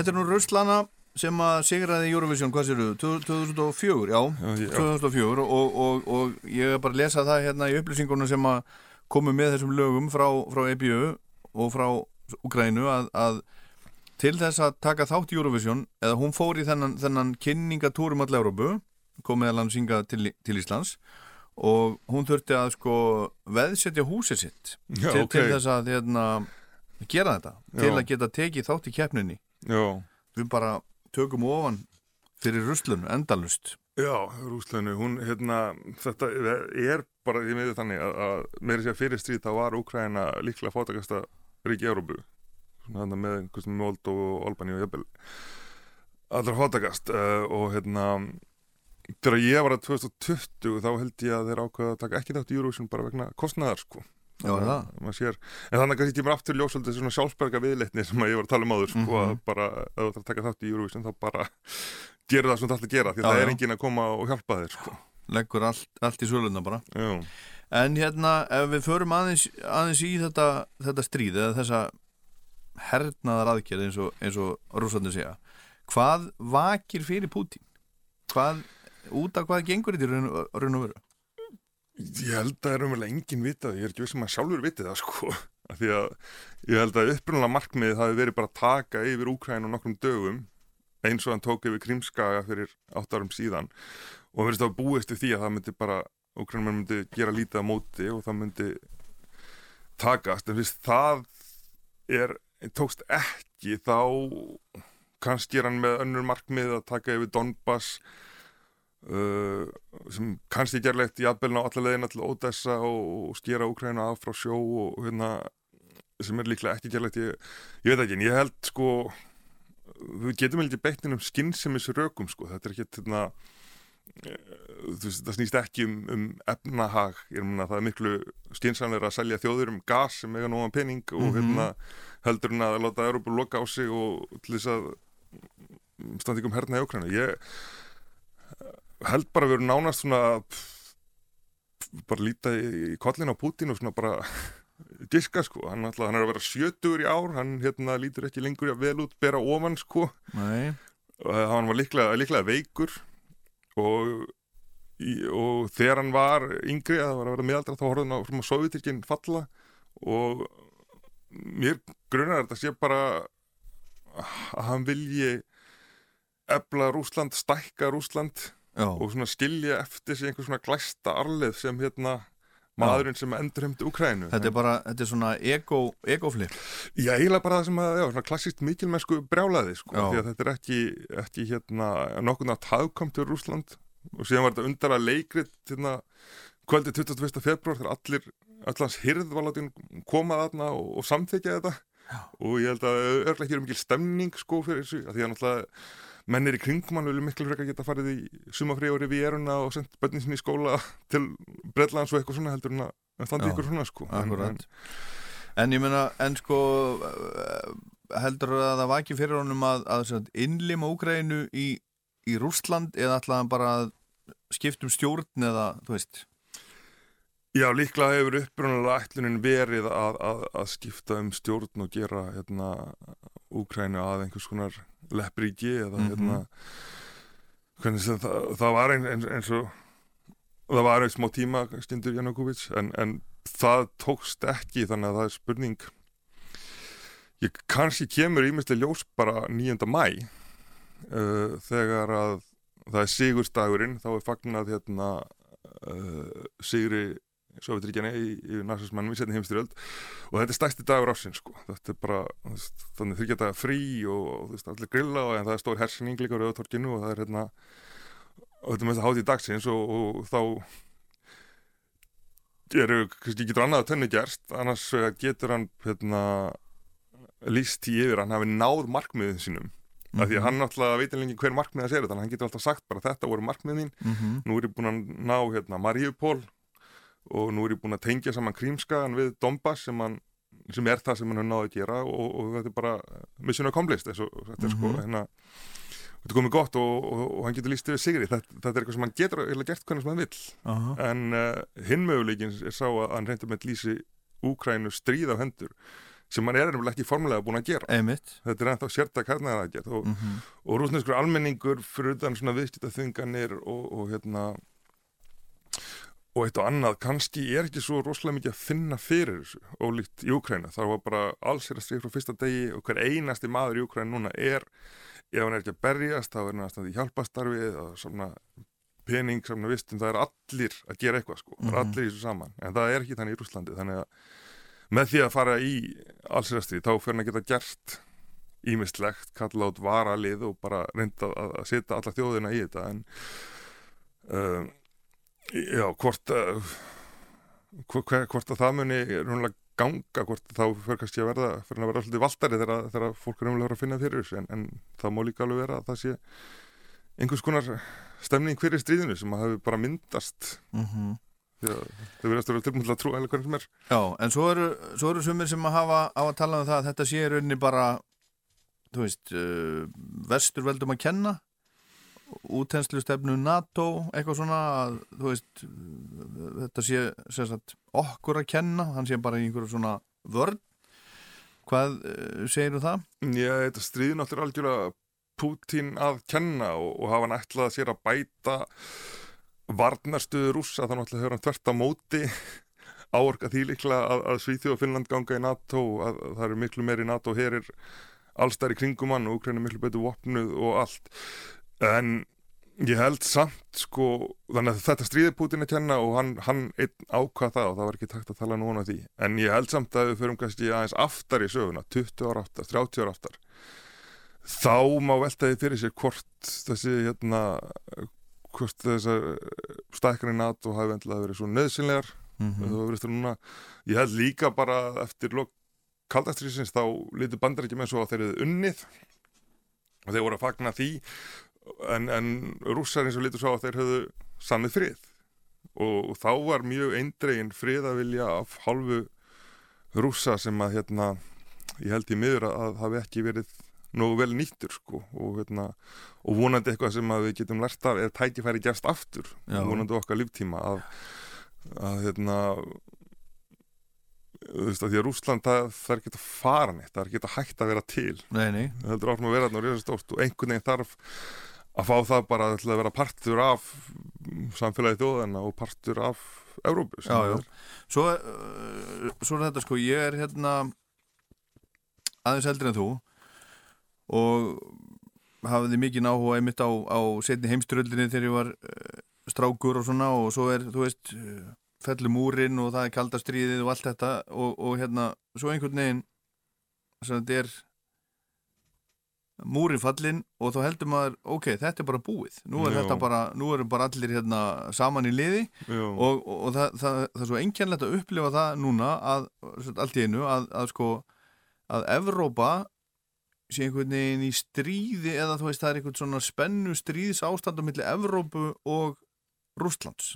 Þetta er nú Ruslana sem að sigraði Eurovision, hvað séru, 2004, já, já. 2004 og, og, og ég er bara að lesa það hérna í upplýsingunum sem að komu með þessum lögum frá, frá EBU og frá Ukrænu að, að til þess að taka þátt Eurovision eða hún fór í þennan, þennan kynningatúrum all Európu, kom meðal hann synga til, til Íslands og hún þurfti að sko veðsetja húsið sitt Já, til, ok. til þess að hérna, gera þetta, til Já. að geta tekið þátt í keppninni Já, við bara tökum ofan fyrir ruslun, endalust Já, Rússlanu, hún, hérna, þetta er bara því miður þannig að, að meiri sér fyrir stríð þá var Úkraina líklega fátakasta ríki í Európu svona þarna með einhversum Moldó og Albani og jafnvel allra fátakast uh, og hérna þegar ég var að 2020 þá held ég að þeir ákveða að taka ekki þátt í Eurovision bara vegna kostnaðar sko Já, er það? Maður sér, en þannig að kannski mér aftur ljósvöldi svona sjálfsberga viðleitni sem að ég var að tala um áður sko, Mhm. að bara, ef þú ætlar að taka þátt í Eurovision þá bara gera það sem þú ætlar að gera því Já, það er já. enginn að koma og hjálpa þér sko. leggur allt, allt í söluna bara Já. en hérna ef við förum aðeins, aðeins í þetta, þetta stríð eða þessa hernaðar aðgerð eins og, og rússarnir segja hvað vakir fyrir Pútín hvað, út af hvað gengur þetta í raun og veru Ég held að það er umvel engin vitað, ég er ekki sem að sjálfur vitið það sko. Af Því að ég held að upprunalega markmiðið hafi verið bara að taka yfir Úkræn og nokkrum dögum eins og hann tók yfir Krímskaga fyrir átt árum síðan. Og verðist að búist við því að það myndi bara Úkrænum myndi gera lítið á móti og það myndi takast. En fyrst það er, tókst ekki þá kannski er hann með önnur markmið að taka yfir Donbass uh, sem kannski gerlegt jafnvelin á alla leiðina til Odessa og, og skera Úkræna af frá sjó og, hérna sem er líklega ekki gerlegt ég, ég veit ekki, en ég held sko við getum ekki beittin um skynnsemis rökum sko, þetta er ekki hérna eh, það snýst ekki um, um efnahag, ég meina það er miklu skynsamlega að selja þjóður um gas sem eiga nógan pening og Mhm. hérna heldur en að láta Európa loka á sig og til þess að standi ekki um herna í Úkræna ég held bara að vera nánast svona pff, bara líta í, kollin á Putin og svona bara [laughs] diska sko, hann, ætla, hann er að vera sjötugur í ár, hann hérna lítur ekki lengur vel út bera ofan sko. Nei. og hann var líklega, líklega veikur. Og, og þegar hann var yngri að það var að vera miðaldra þá horfði hann á svona Sovjetirkin falla. Og mér grunar þetta sé bara að hann vilji efla Rúsland, stækka Rúsland Já. og svona skilja eftir sig einhver svona glæsta arleð sem hérna maðurinn sem endurhemdi Ukrænu þetta er bara, þetta er svona ego, egoflip Já, eiginlega bara það sem að, já, svona klassíkt mikilmennsku brjálaði, sko, Já. því að þetta er ekki, ekki hérna, nokkurna taðkomt til Rúsland og síðan var þetta undara leikrit, hérna, kvöldi 21. februar þegar allir, allans hyrð var látin koma þarna og, og samþykja þetta Já. og ég held að örglega ekki er mikil stemning, sko, fyrir þessu, að því að náttúrulega mennir í kringum hann vilja miklu frekar geta farið í sumafrí og rivieruna og sendt börnin sinni í skóla [laughs] til Breitlands og eitthvað svona heldur en að standi ykkur svona, sko. En- en- En ég meina, en sko heldur að það vaki fyrir honum að, að innlima Úgrænu í, í Rússland eða hann bara að skipta um stjórn eða, þú veist Já, líklega hefur upprunalega ætlunin verið að, að, að skipta um stjórn og gera hérna Úkrænu að einhvers konar leppríki eða Mhm. hérna hvernig sem það, það var ein, eins, eins og það var einn smá tíma stundur Janukovic en, en það tókst ekki þannig að það er spurning ég kannski kemur ímestlega ljós bara 9. mæ uh, þegar að það er sigurstagurinn þá er fagnað hérna uh, sigri Sovjetríkjani í, í narsismannum í setni heimstyrjöld og þetta er stærsti dagur ásinn sko. þetta er bara þannig þryggjata frí og, allir grilla og það er stór hersinging líka á Rauðatorkinu og það er hérna og þetta er mest að hátíð dagsins og, og þá eru kannski getur annað að tönnu gerst. Annars getur hann hérna, líst í yfir hann hafi náð markmiðin sínum. Af því að hann náttúrulega veit lengi hver markmið það sér að hann getur alltaf sagt bara þetta voru markmið mín. Mhm. nú er ég búin að ná hérna Mariupol og nú er ég búin að tengja saman Krímskagan við Donbass sem, hann, sem er það sem hann hefur náði að gera og, og þetta er bara mission accomplished og þetta er sko Mhm. hérna þetta er komið gott og, og, og hann getur líst yfir sigri þetta, þetta er eitthvað sem hann getur eiginlega gert hvernig sem hann vill Aha. en uh, hinn möguleikin er sá að hann reynda með lýsi Úkrænu stríð á hendur sem hann er nefnilega ekki formulega búin að gera Einmitt. þetta er ennþá sérta karnar að gera og, Mhm. og rúsneskur almenningur fyrir utan svona viðskiptaþvinganir og, og hérna og eitt og annað, kannski er ekki svo rosalega mikið að finna fyrir þessu ólíkt í Úkræna, það var bara alls er að stríð frá fyrsta degi og hver einasti maður í Úkræna núna er, ef hann er ekki að berjast þá er hann að standa í hjálpastarfið og svona pening, svona vistum það er allir að gera eitthvað sko, er Mhm. allir í þessu saman. En það er ekki þannig í Rúslandi, þannig að með því að fara í allsirastríð þá fyrir hann að geta gert ímislegt, kalla át varalið og bara reynda að, að setja alla þjóðina í þetta. En uh, já, hvort uh, hvort, að það muni rúnlega ganga, hvort þá fyrir kannski að verða fyrir að vera svolítið valdari þegar, þegar fólk er umlega að finna fyrir þessu en, en það má líka alveg vera að það sé einhvers konar stemning fyrir stríðinu sem að hafi bara myndast. Mhm. því að þau verðast að vera tilbúin til að trúa eða hvernig sem er. Já, en svo eru, svo eru sumir sem að hafa á að tala um það að þetta sé rauninni bara þú veist, uh, vestur veldum að kenna útenslu stefnu NATO, eitthvað svona að, veist, þetta sé sem sagt, okkur að kenna, hann sé bara í einhverju svona vörn. Hvað uh, segir þú það? Já, þetta stríði náttúrulega algjörlega Pútín að kenna og, og hafa hann ætlað sér að bæta varnarstöðu rússa þá náttúrulega hefur hann tvert á móti [laughs] áorka því líklega að, að Svíþjóð og Finnland ganga í NATO að, að það eru miklu meiri NATO herir allstæri kringum hann og Ukraina miklu betur vopnuð og allt en ég held samt sko þannig að þetta stríði Pútín að kenna og hann, hann einn ákvað það og það var ekki takt að tala núna því en ég held samt að við förum kannski aðeins aftar í söguna 20 ára aftar, 30 ára aftar þá má velta því fyrir sér hvort þessi hérna hvort þessar stækkanir NATO hafi vendilega verið svo nöðsynlegar mm. -hmm. núna, ég held líka bara eftir kaldastriðsins þá litur bandar ekki með svo að þeir eru unnið og þeir voru að fagna því en, en rússar eins og litur svo að þeir höfðu samið frið og, og þá var mjög eindregin friðavilja af hálfu rússa sem að hérna ég held í miður að það hafi ekki verið nógu vel nýttur sko og, hérna, og vonandi eitthvað sem við getum lært af eða tækifæri gerst aftur Já. vonandi okkar líftíma að, að hérna þú veist að því að Rússland það, það er ekki að fara neitt, það er ekki að hægt að vera til. Nei, nei. það heldur áfram að vera þarna og reyða stórt og einhvern veginn þarf að fá það bara að vera partur af samfélagi þjóðana og partur af Evrópu sem Já, er- Svo, uh, svo er þetta sko, ég er hérna aðeins eldri en þú og hafði mikið áhuga einmitt á, á setni heimstyröldinni þegar ég var uh, strákur og svona og svo er, þú veist, uh, fellur múrin og það er kaldastriðið og allt þetta og, og hérna, svo einhvern veginn sem þetta er múrin fallin og þá heldur maður, ok, þetta er bara búið nú er Já. þetta bara, nú erum bara allir hérna saman í liði Já. og, og, og það, það, það er svo einkennlegt að upplifa það núna að, allt í einu að, að sko að Evrópa sé einhvern veginn í stríði eða þú veist það er einhvern svona spennu stríðs ástand á milli Evrópu og Rústlands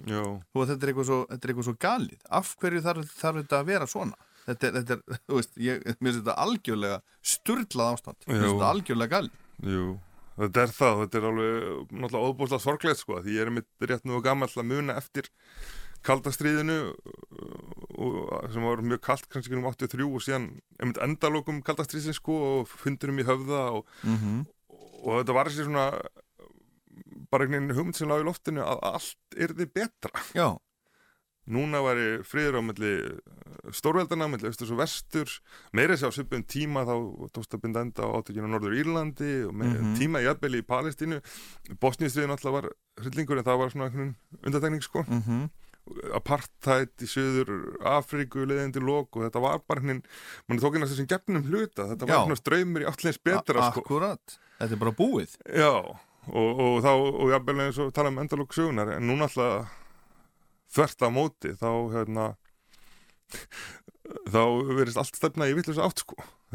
og þetta er eitthvað svo, þetta er eitthvað svo galið. Af hverju þarf, þarf þetta að vera svona? Þetta er, þetta er [laughs] þú veist, ég, mér finnst þetta algjörlega sturlað ástand. Mér finnst þetta algjörlega galið. Jú, þetta er það, þetta er alveg náttúrulega óbúslega sorglegt sko, því ég er mitt rétt nú og gammal að muna eftir kaldastríðinu og, sem var mjög kalt kannski um 83 og síðan einmitt endalokum kaldastríðin sko og fundurum í höfða og, Mhm. og þetta var þessi svona bara einhvern veginn hugmynd sem lág í loftinu að allt yrði betra. Já. Núna væri friður á milli stórveldana, milli austurs og vestur meira sér á svipum tíma þá tókst að binda enda á átökinu á Norður Írlandi og með Mhm. tíma í aðbeli í Palestínu Bosníustriðin alltaf var hryllingur en það var svona einhvern undartekning sko Mhm. apartheid í söður Afríku leiðindi lók og þetta var bara hennin mann tók inn að þessum gefnum hluta þetta Já. var svona ströymur í allins betra sko. Akkurat, þetta er bara búið Já, og, og þá og jafnvel eins og tala um endalók sögunar en núna alltaf þvert á móti þá hérna þá verist allt stefna í vittlösa átt sko. [laughs]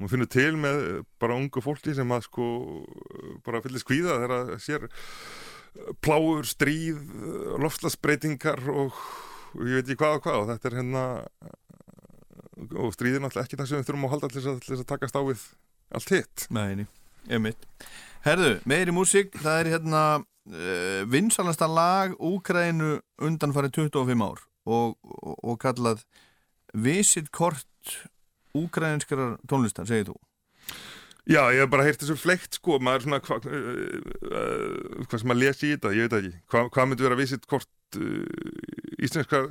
Maður finnur til með bara ungu fólki sem að sko bara fyllir skvíða þegar að sér pláur, stríð loftslagsbreytingar og, og ég veit ekki hvað og hvað. Og þetta er hérna og stríðin alltaf ekki það sem við þurfum að halda þess að, að takast á við allt hitt. Nei, einmitt Herðu, meiri músík, það er hérna uh, vinsalasta lag Úgrænu undanfarið 25 ár og, og, og kallað Visit kort úgrænskrar tónlistar, segir þú? Já, ég hef bara heyrt þessu fleikt sko, maður svona hva, uh, uh, hvað sem maður lesi í þetta, ég veit ekki. Hva, hvað myndi vera visit kort uh, íslenskar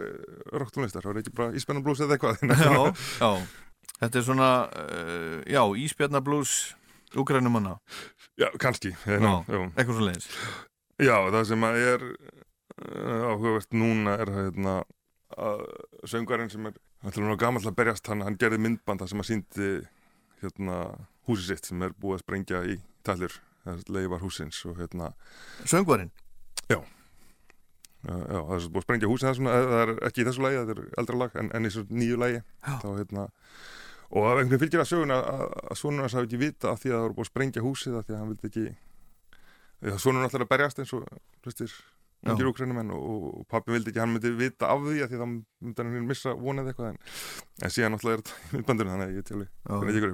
rocktónlistar, það var ekki bara Ísbjörnablús eða eitthvað [laughs] Já, já, þetta er svona já, Ísbjarnablús úgrænumanna Já, kannski. Já, Já, já. eitthvað svo leiðis Já, það sem að er uh, áhugavert núna er hérna, að söngvarinn sem er ætlum nú gamall að berjast, hann, hann gerði myndbanda sem að síndi hérna, húsið sitt sem er búið að sprengja í tallir, það leifar húsins og hérna Söngvarinn? Já. Já, já, það er búið að sprengja húsið það, svona, það er ekki í þessu lagi, það er eldra lag en, en í þessu nýju lagi. Þá, hérna, og einhvern veginn fylgir að söguna að, að hans hafi ekki vita af því að það voru búið að sprengja húsið af því að hann vildi ekki að sonur náttúrulega berjast eins og hlustir Já. ungir úkrænumenn og, og, pappi vildi ekki að hann myndi vita af því að því að það myndi hann missa vonið eitthvað en, en síðan náttúrulega er þetta í myndbandinu þannig að ég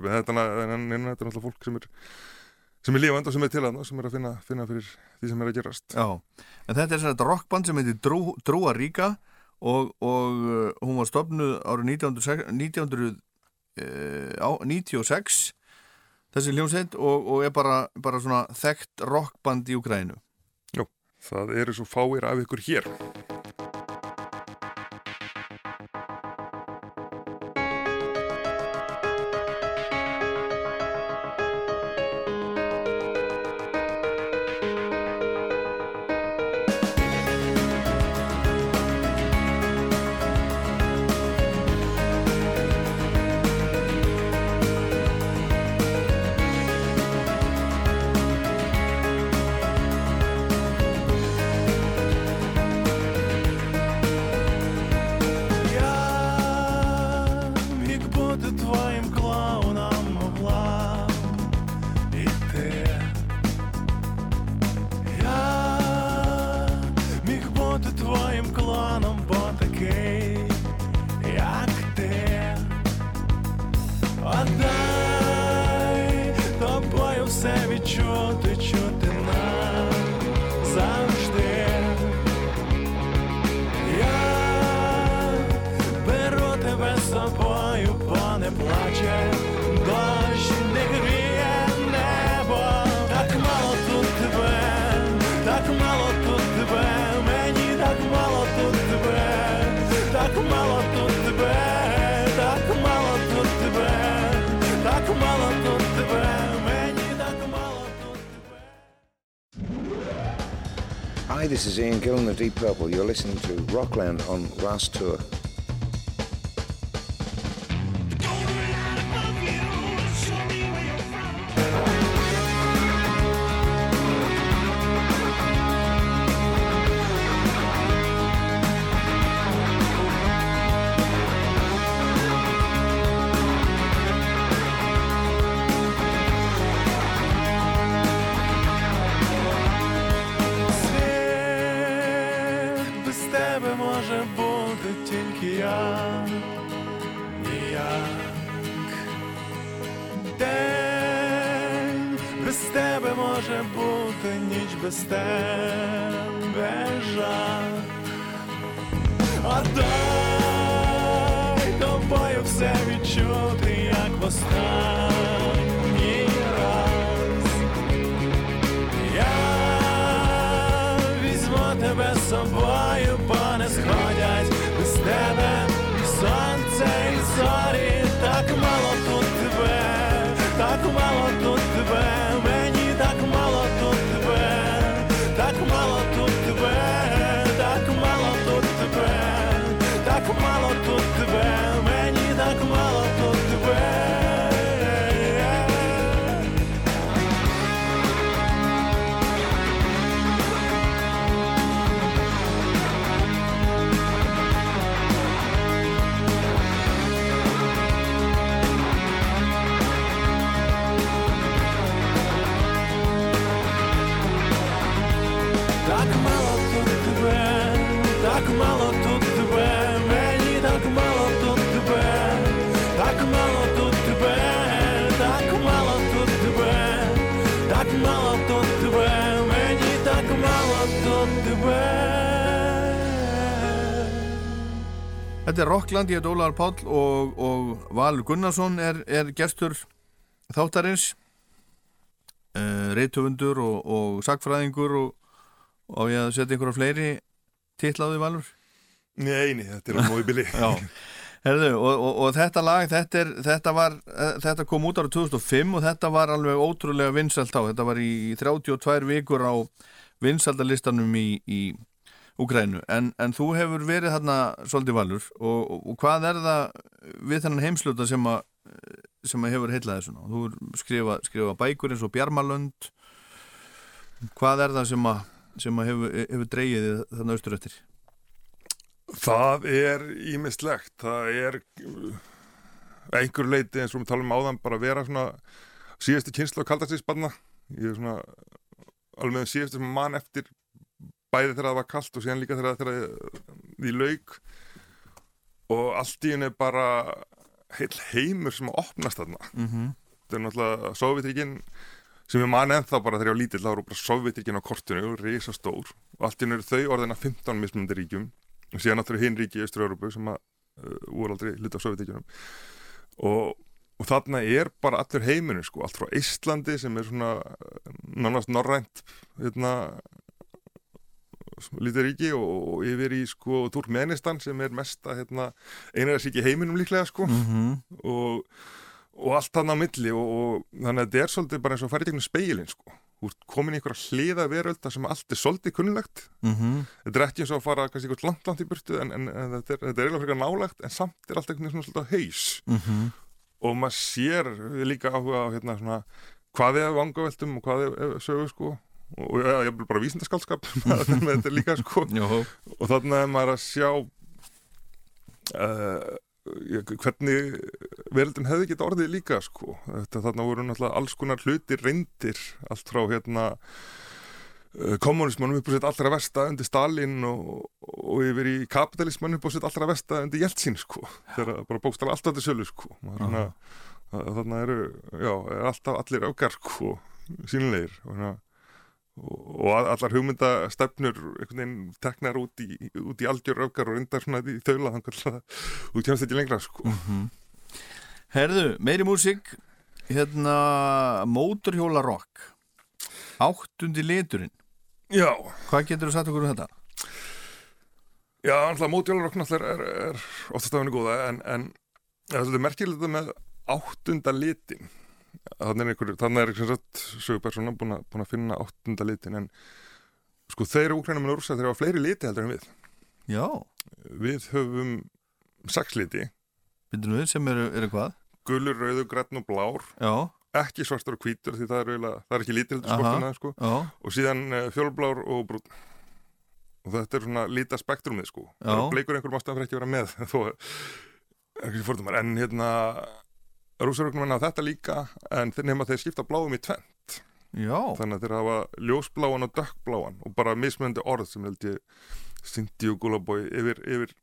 en þetta, er náttúrulega fólk sem er sem er lifand og sem er til að sem er að finna, finna fyrir því sem er að gerast. Já, en þetta er svona rockband sem heitir Drú, Drúa Ríka og, og uh, hún var stopnuð árið 1996 1996 þessi hljómsveit og, og er bara, bara svona þekkt rockband í Ukrænu Jú, það eru svo fáir af ykkur hér Auckland on Þetta er Rockland, ég heit Ólaður Páll og, og Valur Gunnarsson er, er gestur þáttarins. Uh, reytöfundur og, og sagfræðingur og, og ég að setja einhverja fleiri titlaði Valur? Nei, nei, þetta er á móibili [laughs] herðu, og, og, og þetta lag þetta, er, þetta, var, eh, þetta kom út ára 2005 og þetta var alveg ótrúlega vinsalt á, þetta var í 32 vikur á vinsaldalistanum í, í Úgrænu, en, en þú hefur verið þarna svolítið valur og, og, og hvað er það við þennan heimsluta sem að sem að hefur heillaði svona þú hefur skrifað skrifa bækur eins og Bjarmalönd hvað er það sem að, sem að hefur, hefur dreigið þig þarna austur eftir? Það er ímislegt, það er einhver leiti eins og við talum áðan bara að vera svona síðasti kynslu á kaldarstíðspanna ég er svona alveg með síðasti sem mann eftir bæði þegar það var kalt og síðan líka þegar það því lauk. Og allt í henni bara heil heimur sem að opnast þarna. Mhm. þetta er náttúrulega Sovjetríkin sem ég man ennþá bara þegar ég var lítill þá eru bara Sovjetirkin á kortinu risa stór og allt í einu eru þau orðina 15 mismunandi ríkjum. Og síðan náttúrulega hinn ríki í Östur-Európu sem að uh, voru aldrei hluta af Sovjetirkinum og, og þarna er bara allur heiminu sko, allt frá Íslandi sem er svona uh, nánast norrænt hérna lítið ríki og, yfir í sko Turkmenistan sem er mesta hérna, einara sík í heiminum líklega sko Mhm. og, og allt hann á milli og, og þannig að þetta er svolítið bara eins og að í gegnum speilin sko Þú ert komin í einhverja hliða veröld þar sem allt er svolítið kunnulegt Mhm. þetta er ekki eins og að fara kannski eitthvað langt langt í burtu en, en, en þetta er, þetta er eiginlega frekar nálagt en samt er allt einhvern veginn svolítið haus Mhm. og maður sér líka áhuga á hérna svona hvað er vangaveltum og hvað er sögu sko og, ja, ég vil bara vísindaskaldskap [laughs] með þetta líka sko. Og þannig er maður að sjá uh, hvernig veröldin hefði geta orðið líka sko. Þetta þarna voru náttúrulega alls konar hlutir reyndir allt frá hérna uh, kommunismanum upp á sitt allra versta undir Stalin og, og yfir í kapitalismanum upp á sitt allra versta undir Jeltsin sko. Þegar bara bókstala alltaf til sölu sko. Er svona, að- þarna eru já, er alltaf allir öfgar sko sínleir og, hérna, og, og allar hugmyndastefnur einhvern veginn teknar út í, út í algjör öfgar og reyndar svona í þaula þannig að þú kemst ekki lengra sko. Herðu, meiri músík hérna móturhjóla rock áttundi liturinn. Já. Hvað getur þú sagt okkur um þetta? Já, alltaf mótjólarokk náttúrulega er, er, er oftast af henni góða en, en það er merkilegt þetta með áttunda litin þannig er einhver, þannig er einhver sögupersona búin, búin að finna áttunda litin en sko þeir úkrænum en úrsa þeir hafa fleiri liti heldur en við. Já. Við höfum sex liti. Við sem eru, eru hvað? Gulur, rauður, græn og blár. Já. Ekki svartur og hvítur því það er, eiginlega, það er ekki lítil heldur Aha, skortina sko. og síðan uh, fjólblár og brún. Og þetta er svona líta spektrumið sko. Bara bleikur einhver mástæðan fyrir ekki að vera með [laughs] þó en hérna rúsarögnum menna þetta líka en nefna þeir skipta bláum í tvent Já. þannig að þeir hafa ljósbláan og dökkbláan og bara mismunandi orð sem held ég Sindi og Gulabói yfir, yfir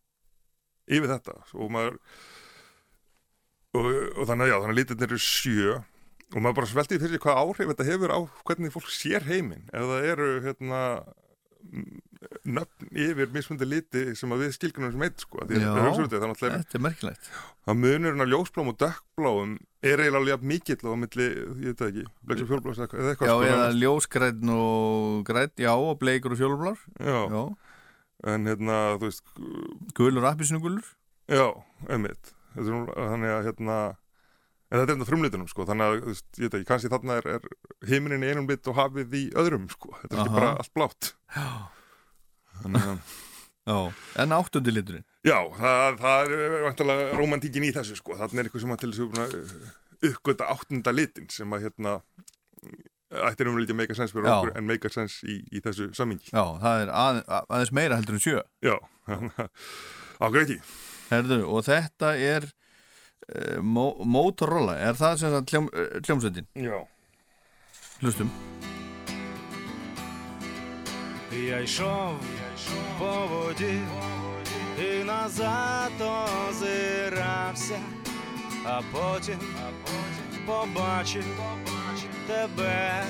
yfir þetta. Og maður og, og þannig að já, þannig að lítirnir eru sjö. Og maður bara svelti fyrir sig hvað áhrif þetta hefur á hvernig fólk sér heiminn. Ef það eru hérna nöfn yfir mismundi liti sem að við skilgjum sem eitt sko Já, það það, þetta er merkilegt. Að munurinn á ljósblám og dökkbláum er eiginlega mikill á milli, ég veit það ekki, bleiks og fjólblás eða eitthvað, Já, sko, eða ljósgræn og græn, já, og bleikur og fjólblár. Já. já. En hérna, þú veist Gulur, appisnugulur Já, einmitt. Þannig að hérna En þetta er enda frumlitunum, sko Þannig að, þú veist, ég veit ekki, kannski þarna er, er heiminin í einum lit og hafið í öðrum, sko. Þetta er ekki Aha. bara allt blátt. Já, en áttundi liturinn? Já, það, það er eh, vantilega romantíkin í þessu sko, þannig er eitthvað sem að til þessu eh, uppgöta áttunda litin sem að hérna ættir um að litja meikasens fyrir já. okkur en meikasens í, í þessu samingi já, það er að, aðeins meira heldur en sjö. Já, [laughs] ákveði herðu, og þetta er uh, Motorola er það sem það hljóm, hljómsveitin? Já. Hlustum. Ég sjóf по воді і назад озирався, а потім побачив тебе,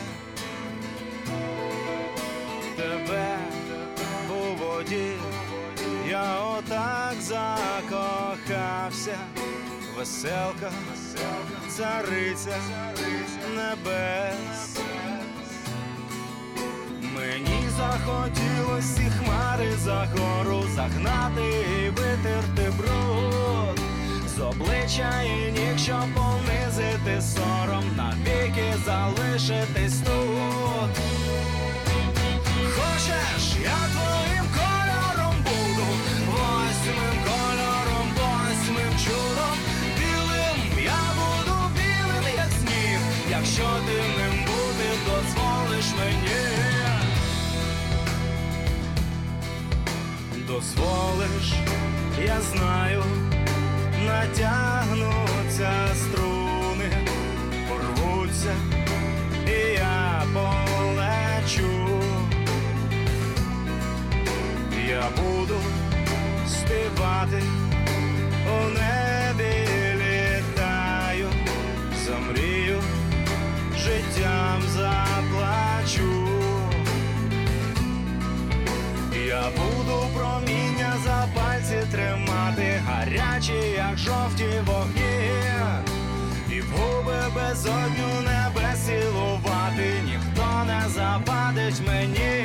тебе у воді, я отак закохався, веселка, цариця небес. Мені захотілось і хмари за гору загнати і витерти бруд з обличчя і ніг, щоб понизити сором, навіки залишитись тут. Дозволиш, я знаю, натягнуться струни, порвуться, і я полечу. Я буду співати у небі жовті вогні, і в губи безодню небе цілувати, ніхто не завадить мені.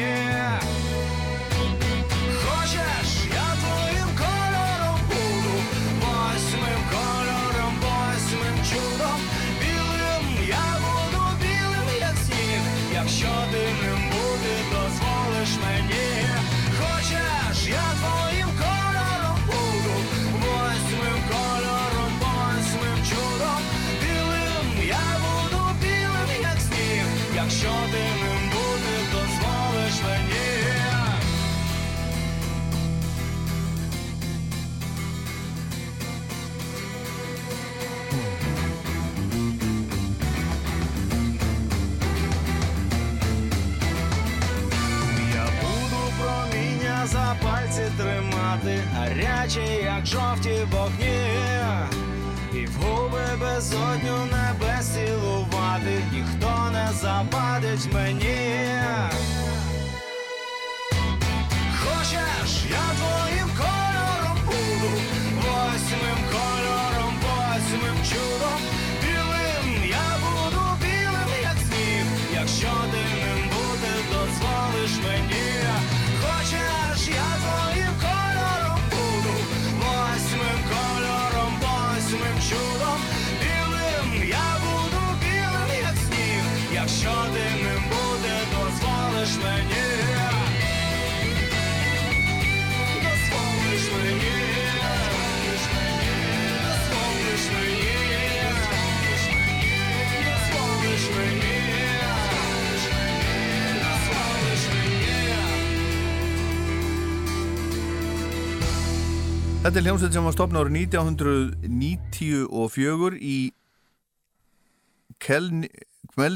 Гарячі, як жовті вогні, і в губи безодню небес цілувати, ніхто не завадить мені. Þetta er hljómsveit sem var stopna árið 1994 í Kel... Kvel...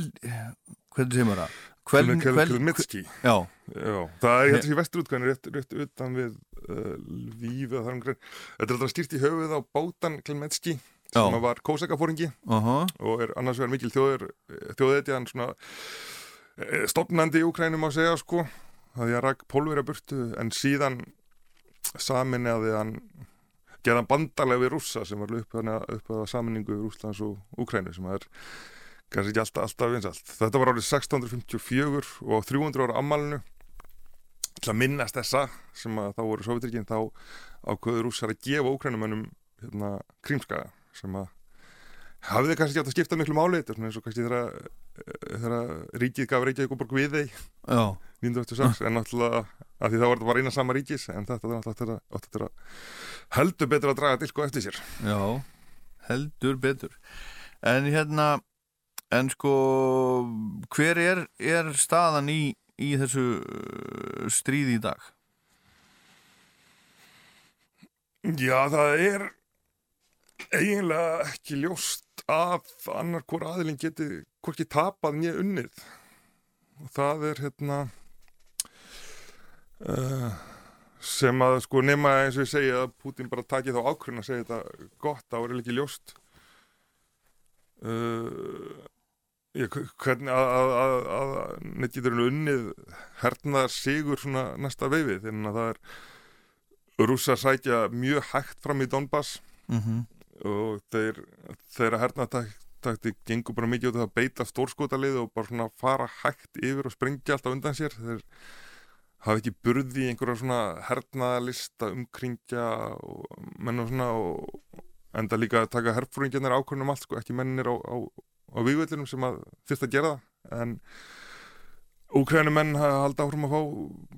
Hvernig segir maður það? Kvel... Kel- Kvel... Kelmitski. Já. Já, það er hérna í vesturútkvæðinu rétt, rétt utan við uh, Lvífi og þar umgrein. Þetta er alltaf stýrt í höfuð á Bátan Kelmetski Já. sem var kósakafóringi Aha. og er annars vegar mikil þjóður þjóðetjan svona eh, stofnandi í Úkrænum að segja sko að því að rak pólverja burtu en síðan samin að hann gerðan bandarlega við rússa sem var upp, að saminningu Rússlands og Úkrænu sem er kannski ekki alltaf, alltaf vinsalt. Þetta var árið 1654 og á 300 ára ammalinu til að minnast þessa sem að þá voru Sovjetrikinn þá ákveður rússar að gefa Úkrænumönnum hérna, krímskaga sem að hafði kannski ekki átt að skipta miklu máli þetta er svona eins og kannski þegar, þegar ríkið gaf Reykjavík og borg við þeir. 1986 en náttúrulega að því þá var þetta bara eina sama ríkis en þetta var náttúrulega átt að heldur betur að draga dilko eftir sér. Já, heldur betur. En hérna en sko hver er, er staðan í, í þessu uh, stríði í dag? Já, það er eiginlega ekki ljóst að annar hvort aðilinn geti hvorki tapað nýja unnið. Og það er hérna uh, sem að sko nema eins og ég segi að Putin bara taki þá ákvörðin að segja þetta gott, þá er eiginlega ekki ljóst. Uh, ég, hvernig að, að, að, að neitt getur unnið hernaðar sigur svona næsta veifið en að það er rússar sækja mjög hægt fram í Donbass Mhm. og þeir þeirra hernaðtakti gengur bara mikið út að beita stórskotalið og bara svona fara hægt yfir og sprengja alltaf undan sér. Þeir hafa ekki burði í einhverja svona hernaðalista umkringja og menn og svona og enda líka að taka herfúringjarnir ákvörnum allt sko, ekki mennir á, á, á vývöldinum sem að þyrst að gera það. En Úkrænumenn halda áfram að fá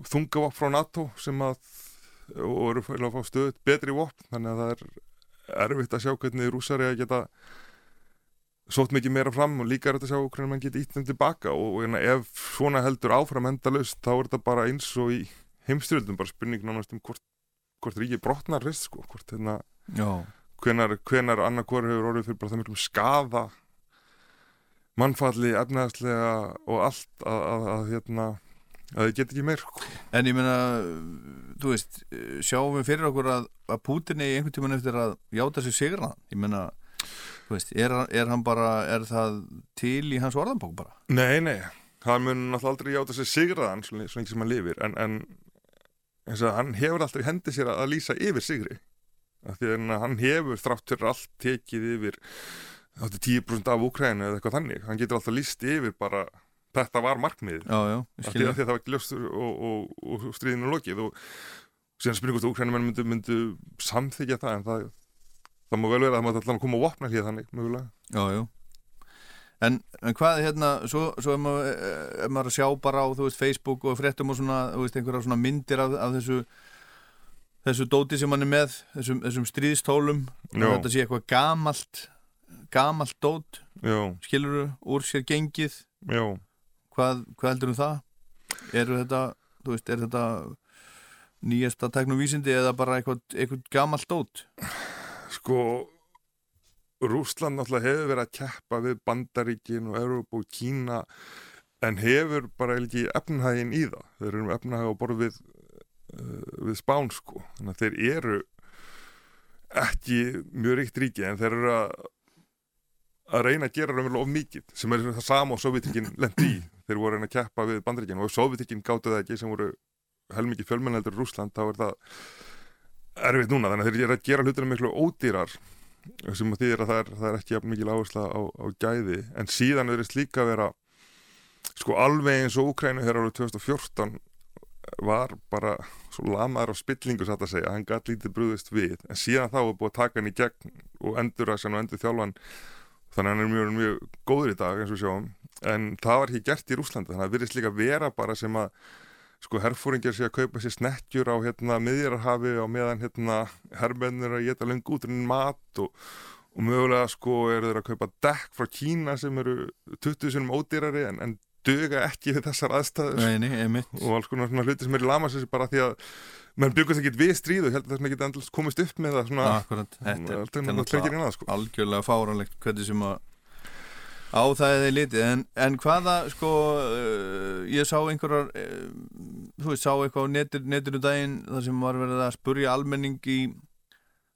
þungavopn frá NATO sem að og eru að fá stöðut betri vopn þannig að það er erfitt að sjá hvernig rússari að geta sótt mikið meira fram og líka er þetta að sjá hvernig mann geti ítt þeim tilbaka og, og ef svona heldur áfram endalaust þá er þetta bara eins og í heimstyrjöldum bara spurning nánast um hvort, hvort ríki brotnar fyrst sko, hvort hérna hvenar, hvenar annarkor hefur orðið fyrir bara það miklum skaða mannfalli, efnaðslega og allt að, að, að hérna að þið get ekki meir sko. En ég meina, þú veist, sjáum við fyrir okkur að, að Putin er einhvern tíman eftir að játa sig sigraðan. Ég meina, þú veist, er, er bara, er það til í hans orðanbók bara? Nei, nei, hann mun náttúrulega aldrei játa sig sigraðan svo lengi sem hann lifir en, en og hann hefur alltaf í hendi sér að, að lýsa yfir sigri. Því að hann hefur þrátt fyrir allt tekið yfir þáttu 10% af Úkrænu eða eitthvað þannig. Hann getur alltaf líst yfir bara þetta var markmiðið. Því, að það. var ekki ljóst og, og, og, stríðinu lokið og síðan spyrir hvort Úkrænumenn myndu, myndu samþykja það en það, það má vel vera að það má allan koma og vopna hlýða þannig mögulega Já, já. En, en hvað hérna, svo, svo er, maður, er maður að sjá bara á, þú veist, Facebook og fréttum og svona, þú veist, einhverja svona myndir af, af þessu, þessu dóti sem hann er með, þessum, þessum stríðstólum, þetta sé eitthvað gamalt, gamalt dót, Já. skiluru, úr sér gengið, hvað, hvað heldur um það? Eru þetta, er þetta nýjasta teknovísindi eða bara eitthvað, eitthvað gamalt dót? Sko Rúsland náttúrulega hefur verið að keppa við Bandaríkin og Európa og Kína en hefur bara ekki efnahægin í það. Þeir eru með efnahæg á borð við, uh, við Spán sko. Þannig að þeir eru ekki mjög ríkt ríki en þeir eru að að reyna að gera raunverulega of mikið sem er það sama og Sovjetikinn lendi í þeir voru að reyna að keppa við Bandaríkin og ef Sovjetikinn gáttu það ekki sem voru helmikið fjölmenneldur Rúsland þá er það erfitt núna þannig að þeir eru að gera hlutina miklu ódýrar sem að þýðir að það er, það er ekki mikil áhersla á, á gæði. En síðan er þess líka að vera sko alveg eins og Úkrænu hér árið 2014 var bara svo lamaður á spillingu satt að segja, hann gætt lítið brúðist við. En síðan þá er búið að taka hann í gegn og endur að og endur þjálfan þannig að hann er mjög, mjög góður í dag eins og sjáum. En það var ekki gert í Rúslandi þannig að það virðist líka vera bara sem að sko herfóringjar sé að kaupa sér snekkjur á hérna miðjararhafi og meðan hérna herrmennir að geta lengi útrunnin mat og, og mögulega sko eru þeir að kaupa dekk frá Kína sem eru 20 sinum ódýrari en, en duga ekki við þessar aðstæður Nei, nei, einmitt. og alls konar svona hluti sem er í lamasessi bara því að menn byggast ekki við stríðu og heldur þess að maður geta endast komist upp með það svona Akkurat, þetta er, sko. algjörlega fáranlegt hvernig sem að á það er litið. En, en hvaða sko uh, ég sá einhverjar uh, þú veist, sá eitthvað á netir, netinu daginn þar sem var verið að spurja almenning í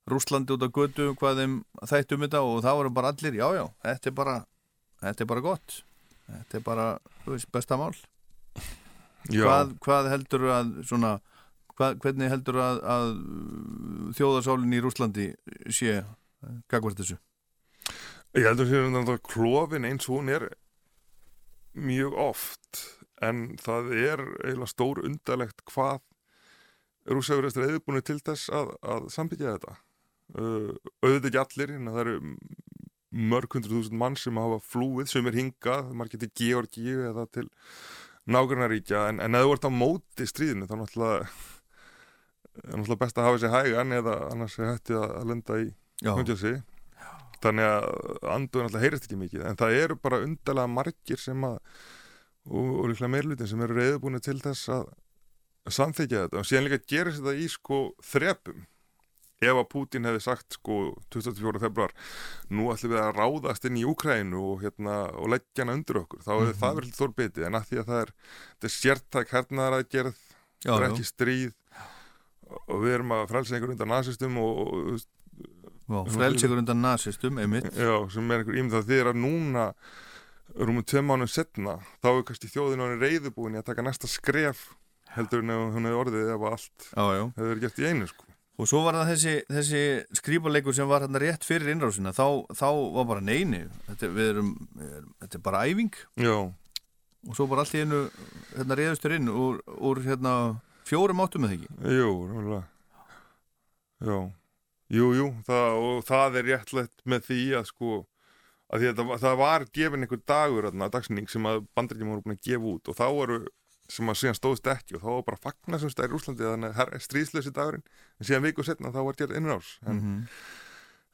Rúslandi út á götu hvað þeim þættum þetta og það voru bara allir, já já, þetta er bara þetta er bara gott. Þetta er bara, þú veist, besta mál. Já. hvað, hvað heldur að svona, hvað, hvernig heldur að, að þjóðarsálinn í Rúslandi sé gagvart þessu Ég heldur sér að klófin eins og hún er mjög oft en það er eiginlega stór undarlegt hvað rússafur eftir eðubúinu til þess að, að sambyggja þetta uh, auðvitað ekki allir það eru mörg hundru þúsund mann sem hafa flúið sem er hingað, margir til Georgíu eða til nágrannaríkja en, en ef þú ert á móti stríðinu þá er náttúrulega best að hafa sér hægan eða annars er hætti að, lenda í Já. hundjási þannig að anduðin alltaf heyrist ekki mikið. En það eru bara undarlega margir sem að og, og líklega meirlutin sem eru reyðbúinu til þess að samþykja þetta. Og síðan líka gerist þetta í sko þrepum. Ef að Putin hefði sagt sko 24. februar nú ætlum við að ráðast inn í Úkrænu og, hérna, og leggja hana undir okkur. Þá hefði Mhm. það verið þór betið en að því að það er, þetta er sértæk hernaðar að gerð Já, það er ekki stríð og við erum að frelsa einhver undan nazistum og, og, ykkur undan nazistum, einmitt. Já, sem er einhver ímynd það þið er að núna rúmum tvei mánuð setna þá er kannski þjóðin á henni reyðubúin í að taka næsta skref heldur en ef hún hefði orðið ef allt Já, verið gert í einu sko. Og svo var það þessi, þessi skrýpaleikur sem var hérna rétt fyrir innrásina, þá, þá var bara neini, þetta, erum, við erum, þetta er bara æfing. Já. Og svo bara allt í einu, hérna reyðustur inn úr, úr hérna fjórum áttum eða ekki. Jú, ráðlega Já, jú, jú það, og það er réttlegt með því að sko að því að það, það var gefin einhver dagur þarna, dagsning sem að bandaríkjum voru búin að gefa út og þá voru sem að síðan stóðst ekki og þá var bara fagna sem stæði í Rúslandi þannig að stríðslösi dagurinn en síðan viku setna þá var gerð innrás en Mhm.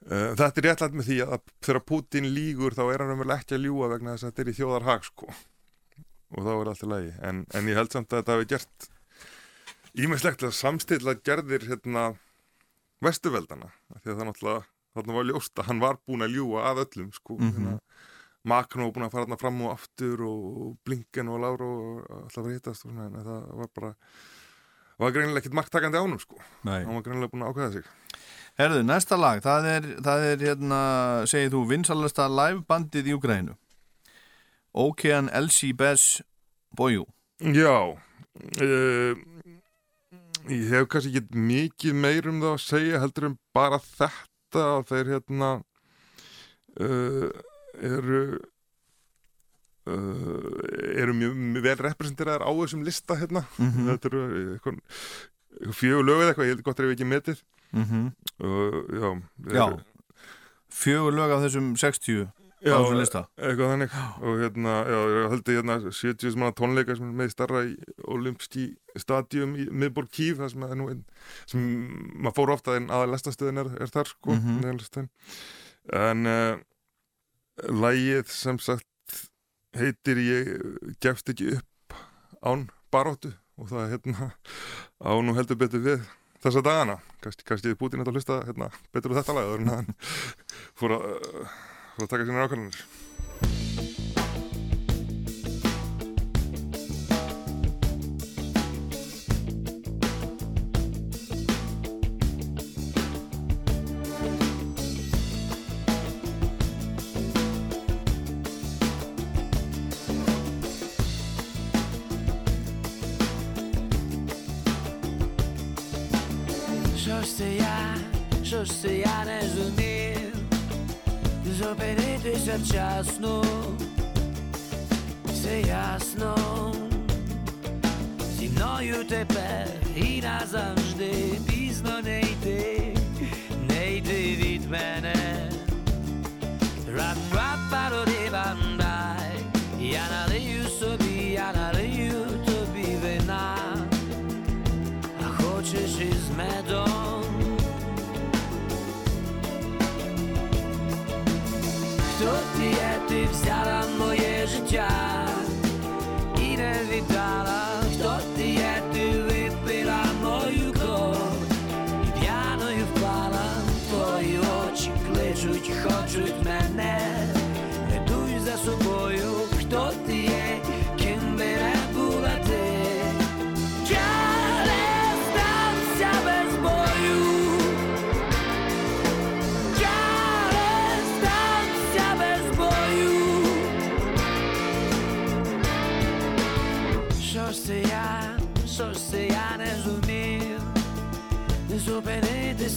uh, þetta er réttlægt með því að þegar Putin lígur þá er hann vel ekki að ljúa vegna þess að þetta er í þjóðarhag sko og þá er allt í lagi en, en ég held samt að þetta hafi gert ímestlegt að samstilla gerðir hérna vestuveldana því að það náttúrulega þarna var ljóst að hann var búin að ljúa að öllum sko Mhm. hérna, Macron var búin að fara þarna fram og aftur og Blinken og Lauro og alltaf var hittast og svona en það var bara var greinilega ekkert marktakandi ánum sko Nei. hann var greinilega búin að ákveða sig Herðu, næsta lag, það er, það er hérna, segir þú, vinsalasta livebandið í Ukraínu. Okean Elsie Bess Boyu. Já uh, Ég hef kannski ekki mikið meir um það að segja heldur en bara þetta að þeir hérna uh, eru uh, eru mjög, vel representeraðar á þessum lista hérna Mhm. þetta eru eitthvað, fjögur lög eða eitthvað, ég held gott er ef ekki metið Mhm. og já Já, eru- fjögur lög af þessum 60 Já, lista? eitthvað þannig. Og hérna, já, ég held hérna 70 manna tónleika sem er með starra í olimpski stadium í miðborg Kíf það sem er nú einn sem maður fór ofta en aðal lestastöðin er, er þar sko mm en uh, lægið sem sagt heitir ég gefst ekki upp án baróttu og það hérna á nú heldur betur við þessa dagana, kannski, kannski Putin þetta að hlusta hérna, betur á þetta hann fór að, uh, að taka sína ákvæmlega Se včasno Все ясно. Зі мною тепер і назавжди. Пізно не йти, не йти від мене. Рап рап пароди бандай. Я налию собі, я налию тобі вина. А хочеш із медом Yeah.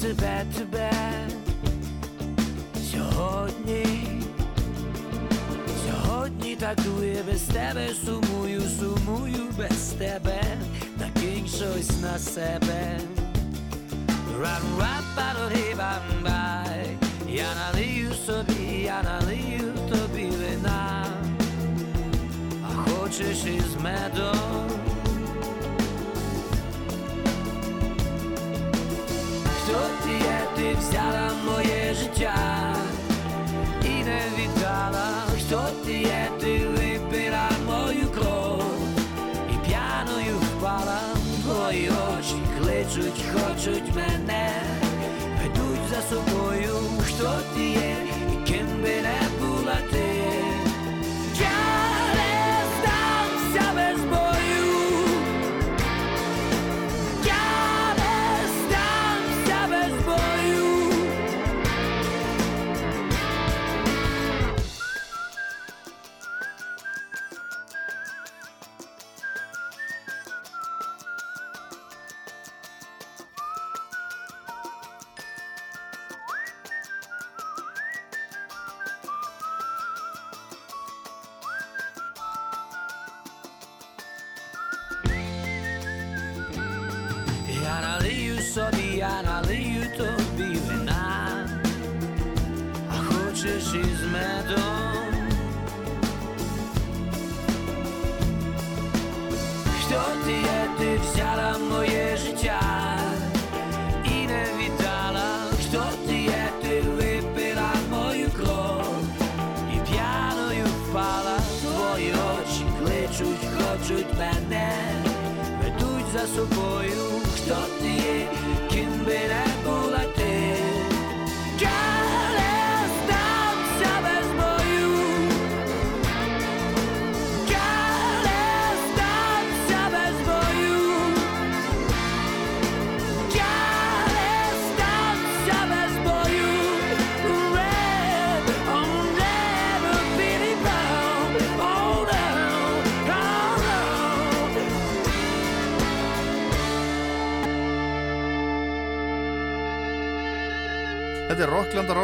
Себе тебе. Сьогодні, сьогодні так дує без тебе, сумую, сумую без тебе, накинь щось на себе. Ран рап бай. Я налию собі, я налию тобі вина, а хочеш із медом. Ти ти взяла моє життя і не віддала, що ти є, ти випила мою кров і п'яною впала, твої очі кличуть, хочуть мене, ведуть за собою, що ти є,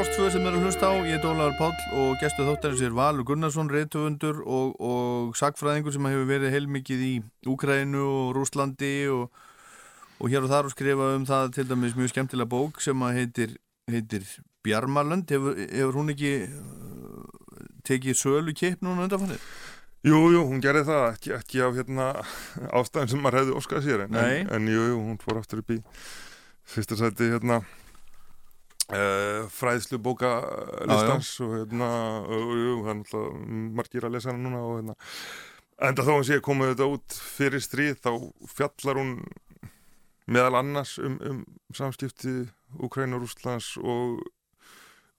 Ástföð sem er að hlusta á, ég er Ólaður Páll og gestu þáttarins er Valur Gunnarsson, reytufundur og, og sagfræðingur sem hefur verið heilmikið í Úkrænu og Rúslandi og, og hér og þar og skrifa um það til dæmis mjög skemmtilega bók sem heitir, heitir Bjarmalönd, hefur, hefur hún ekki uh, tekið sölu kipp núna undanfannir? Jú, jú, hún gerði það, ekki, ekki af hérna, ástæðin sem maður hefði óskað sér en, en, en jú, jú, hún fór aftur upp í fyrsta sæti hérna uh, fræðslu bóka listans og hérna, og, jú, það er náttúrulega margir að lesa hana núna og hérna enda þó að sé komið þetta út fyrir stríð þá fjallar hún meðal annars um, um samskipti Úkræn og Rússlands og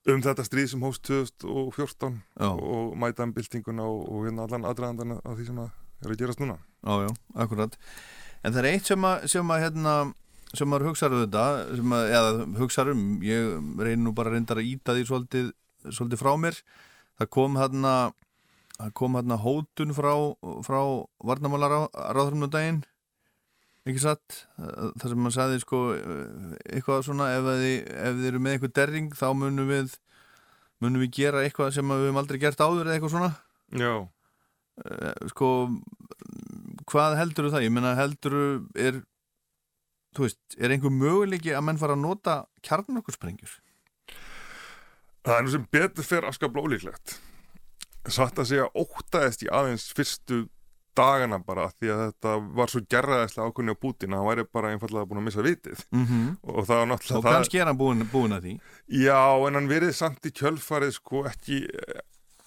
um þetta stríð sem hóst 2014 Já. og mæta um byltinguna og, og hérna allan aðdraðandan af því sem að er að gerast núna Já, já, akkurat. En það er eitt sem að, sem að hérna, sem maður hugsaður um þetta, sem að, eða hugsaður um, ég reynir nú bara reyndar að íta því svolítið, svolítið frá mér. Það kom hérna, það kom hérna hótun frá, frá varnamálaráðurum um daginn, ekki satt, það sem maður sagði sko, eitthvað svona, ef þið, ef þið eru með eitthvað derring, þá munum við, munum við gera eitthvað sem við höfum aldrei gert áður eða eitthvað svona. Já, Eh, sko hvað heldur það? Ég meina heldur er þú veist, er einhver möguleiki að menn fara að nota kjarnorkursprengjur? það er nú sem betur fer afskaplega ólíklegt satt að segja óttaðist í aðeins fyrstu dagana bara því að þetta var svo gerraðislega ákveðni á Putin að hann væri bara einfallega búin að missa vitið Mm -hmm. og það var náttúrulega Og kannski er hann búin, búin að því Já, en hann verið samt í kjölfarið sko ekki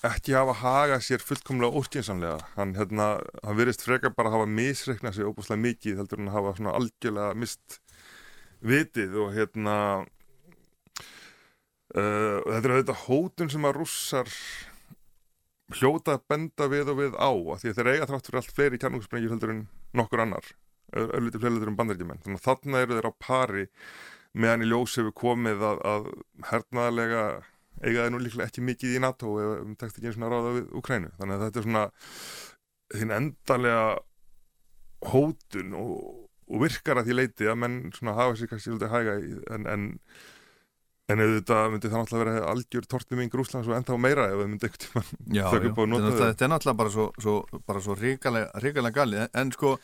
ekki hafa hagað sér fullkomlega óskinsanlega hann, hérna, hann verist frekar bara að hafa misreiknað sér óbúslega mikið heldur en að hafa svona algjörlega mist vitið og hérna uh, þetta er auðvitað hótun sem að rússar hljóta að benda við og við á að því að þeir eiga þrátt fyrir allt fleiri kjarnungsprengjur heldur en nokkur annar öllítið fleiri heldur en bandaríkjumenn þannig að þarna eru þeir á pari meðan í ljós hefur komið að, að hernaðarlega eiga þeir nú líklega ekki mikið í NATO ef um tekst ekki eins og ráða við Ukrænu þannig að þetta er svona þín endanlega hótun og, og virkar að því leiti að menn svona hafa sér kannski svolítið hæga í, en, en En auðvitað myndi það náttúrulega vera algjör tortiming Rúslands og enda á meira ef það myndi einhvern tímann Já, já, þökk upp á að nota þetta, þetta er náttúrulega bara svo, svo, svo ríkalega galið. En, en sko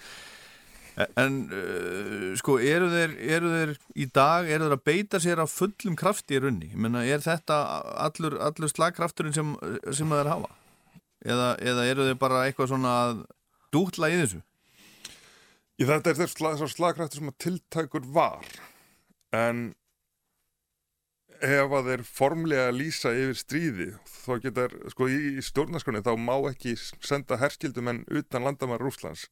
en uh, sko eru þeir, eru þeir í dag, eru þeir að beita sér á fullum krafti í runni, ég menna er þetta allur, allur slagkrafturinn sem, sem þeir hafa? Eða, eða eru þeir bara eitthvað svona dútla í þessu? Í þetta er þeir slag, slagkræftur sem að tiltækur var. En ef að þeir formlega lýsa yfir stríði þá geta þeir, sko í stjórnarskroni þá má ekki senda herskildumenn utan landamæra Rúslands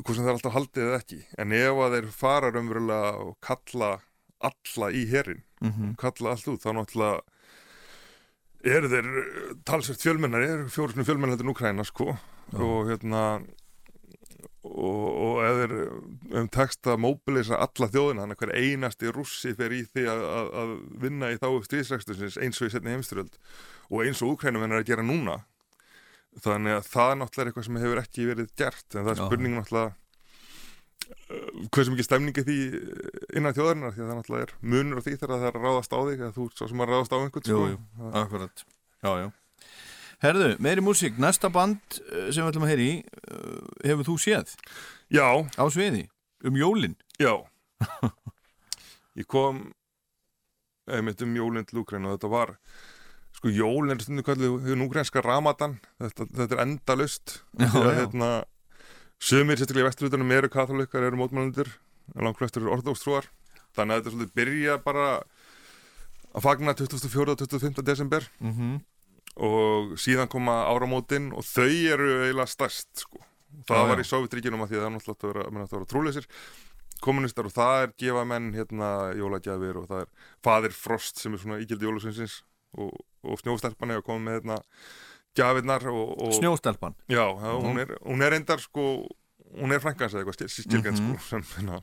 hvað sem þeir alltaf haldið eða ekki. En ef að þeir fara raunverulega og kalla alla í herin Mhm. kalla allt út, þá náttúrulega eru þeir eh, talsvert fjölmennar, eru fjóru fjölmennar heldur en Úkræna sko. Og hérna og, og ef þeir um tekst að móbilisa alla þjóðina þannig að hver einasti rússi fer í því að, að, að vinna í þá stríðsrækstusins eins og í setni heimstyröld og eins og Úkrænum er að gera núna þannig að það náttúrulega er eitthvað sem hefur ekki verið gert en það er Já. spurning náttúrulega uh, hvað sem ekki stemningi því innan þjóðarinnar? Því að það náttúrulega er munur á því þegar það er að ráðast á þig að þú ert svo sem að ráðast á einhvern Jú, sko. jú, Það- akkurat. Já, já. Herðu, meiri músík, næsta band eh, sem við ætlum að heyri eh, hefur þú séð? Já. Á sviði, um jólin. Já. [laughs] Ég kom einmitt um jólinn til Úkræn og þetta var sko jólinn er stundu kallið hugin úkrænska ramadan þetta, þetta er endalust hérna, Sumir, sérstaklega í vesturlutunum, eru katholikar, eru mótmælendur langt flestur eru orðókstrúar þannig að þetta svolítið byrja bara að fagna 24. og 25. desember Mhm. og síðan koma áramótin og þau eru eiginlega stærst sko. það Já, var já. í Sovjetríkinum að því að það er náttúrulega að vera, að vera trúleysir kommunistar og það er gefa menn hérna jólagjafir og það er fadir Frost sem er svona ígildi jólusvinsins og, og snjóstelpan er að koma með hérna gjafirnar og, og Snjóstelpan já, það, Mhm. hún, er, hún er reyndar sko hún er frænkans eða eitthvað stilgænt Mhm. sko sem, hérna,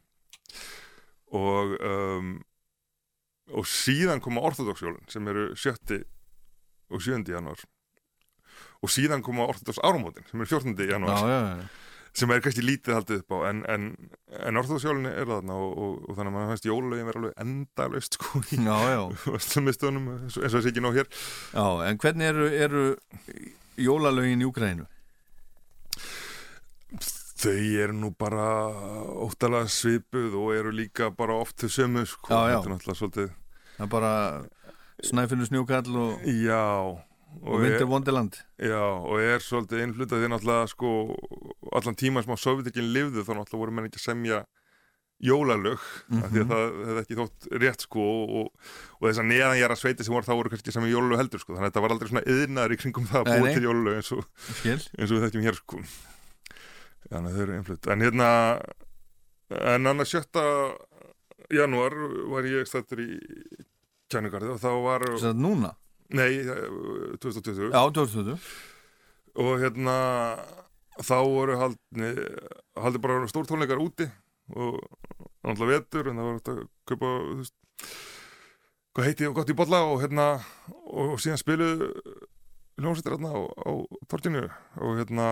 og um, og síðan koma orthodoxjólin sem eru sjötti og sjöndi janúar og síðan koma orthodox áramótin sem eru 14. janúar Já, já, já. Sem er kannski lítið haldið upp á en, en, en orðhóðsjólunni er þarna og, og, og þannig að mann fannst jólulögin vera alveg endalaust sko í [laughs] verslumistunum eins og og þessi ekki nóg hér Já, en hvernig eru, eru jólalögin í Úgrænu? Þau eru nú bara óttalega svipuð og eru líka bara oft til sömu sko. Já, já. Þetta er náttúrulega svolítið Það er bara snæfinu snjúkall og, Já og vindur vondiland Já, og er svolítið innflutað því náttúrulega sko allan tíma sem á Sovjetikinn lifðu þá náttúrulega voru menn ekki að semja jólalög mm því að Mhm. það hefði ekki þótt rétt sko og, og þess að neðan ég að sveiti sem voru þá voru kannski sem jólalög heldur sko þannig að þetta var aldrei svona yðnaður í kringum það að búa til jólalög eins og, eins og við þekkjum hér sko þannig að þau eru innflutt en hérna en annars 7. janúar var ég stættur í kænugarði og þá var Svo núna? Nei, eh, 2020 Já, 2020 og hérna þá voru haldni haldi bara stór tónleikar úti og náttúrulega vetur en það var hægt að kaupa veist, hvað heiti og gott í bolla og hérna og síðan spiluðu hljómsveitir hérna á, á tortinu og hérna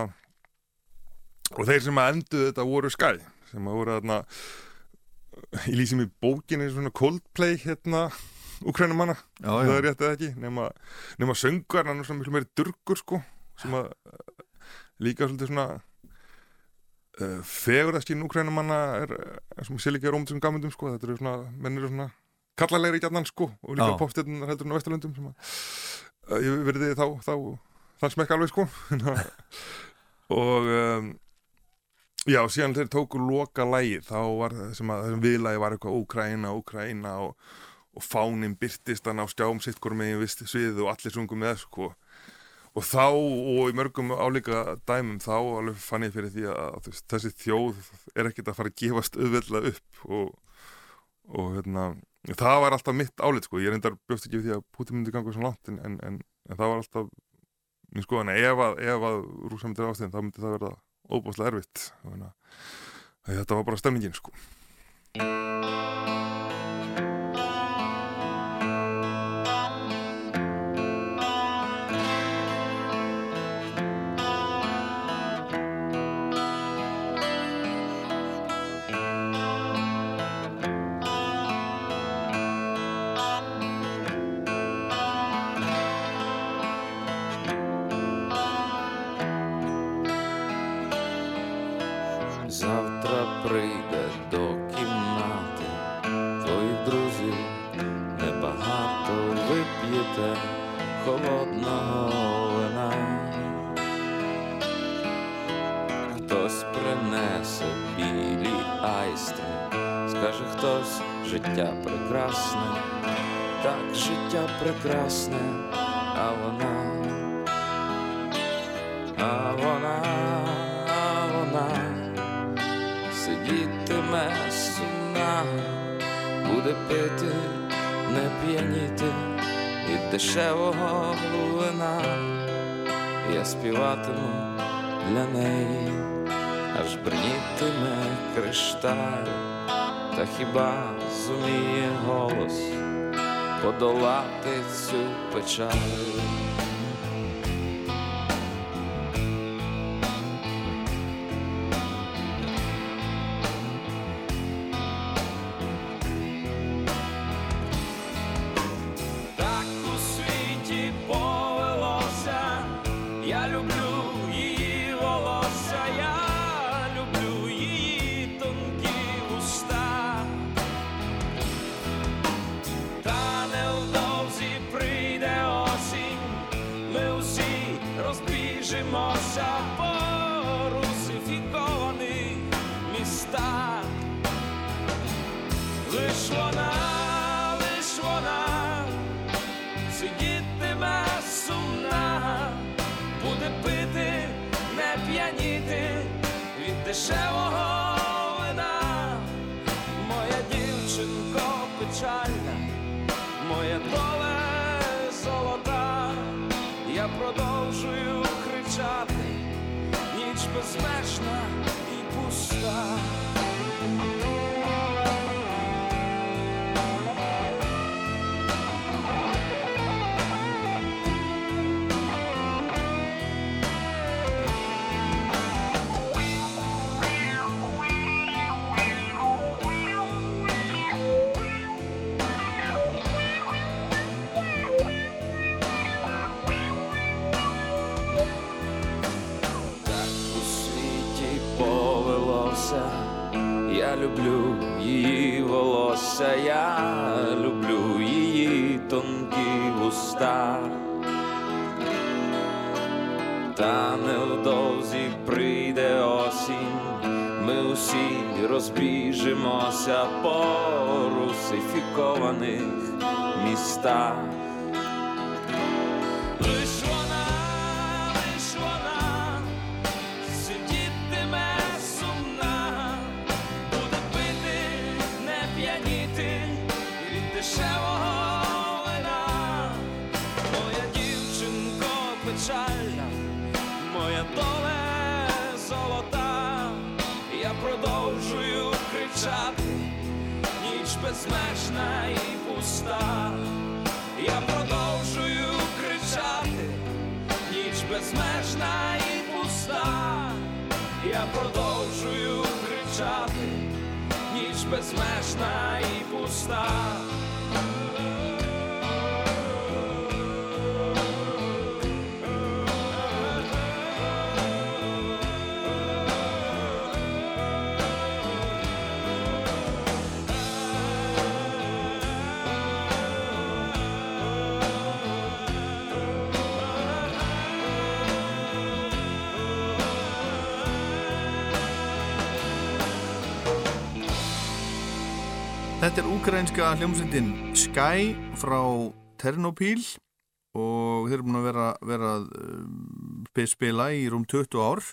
og þeir sem að enduðu þetta voru Sky sem að voru hérna ég lýsum í bókinni svona Coldplay hérna Ukrænumanna, Já, það er rétt eða ekki nema, nema söngar, hann er miklu meiri durgur sko, sem að líka svolítið svona uh, fegurðaskinn Ukrænumanna er, er sem sé líka í rómundum gamundum sko, þetta eru svona, menn eru svona kallalegri í gjarnan sko, og líka Já. popstjarnar heldur en á Vesturlundum sem að uh, ég verði þá, þá þann smekka alveg sko [laughs] og um, Já, síðan þeir tóku loka lægið, þá var það sem að þessum viðlægi var eitthvað Úkraina, Úkraina og, og fánin byrtist hann á skjám sitt hvort megin vist svið og allir sungum með sko. Og þá, og í mörgum álíka dæmum, þá fann ég fyrir því að þessi þjóð er ekkert að fara að gefast auðveldlega upp og, og hérna, það var alltaf mitt álit sko, ég reyndar bjóst ekki við því að Putin myndi ganga svo langt en, en, en, en það var alltaf mín skoðan að ef að, að rúsa myndir ástegin, þá myndi það verða óbúslega erfitt. Þetta var bara stemningin sko життя прекрасне, так життя прекрасне, а вона, а вона, а вона сидітиме сумна, буде пити, не п'яніти від дешевого вина. Я співатиму для неї, аж брнітиме кришталь, та хіба зуміє голос подолати цю печаль? Þetta er ukrainska hljómsveitin Sky frá Ternopil og þeir eru búin að vera, vera um, spila í rúm 20 ár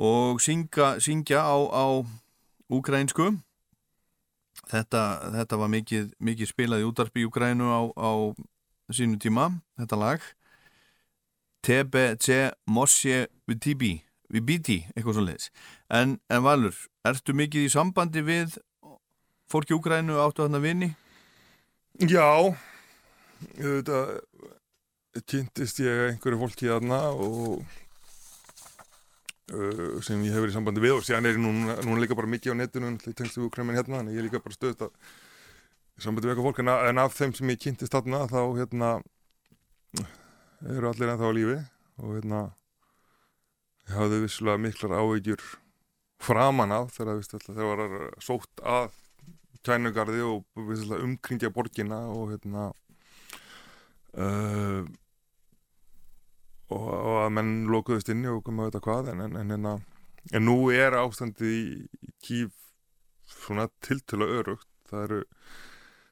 og syngja, syngja á, á ukrainsku þetta, þetta var mikið, mikið spilað í útarpi í Ukraínu á, á sínu tíma, þetta lag. TBC Mosje Vitibi Vibiti, eitthvað svo leiðis en, en Valur, ertu mikið í sambandi við fólki Úgrænu áttu þarna vini? Já, þetta kynntist ég einhverju fólki þarna og uh, sem ég hefur í sambandi við og síðan er ég núna, núna líka bara mikið á netinu í tengstu Úgræmin hérna, en ég er líka bara stöðt að sambandi við eitthvað fólk en, en af þeim sem ég kynntist þarna þá hérna eru allir ennþá á lífi og hérna ég hafði vissulega miklar áhyggjur framan af þegar þegar var sótt að kænugarði og umkringja borgina og hérna uh, og, og að menn lokuðust inni og komið að veit hvað en, en, en, hérna, en nú er ástandið í, kýf svona tiltölu örugt það eru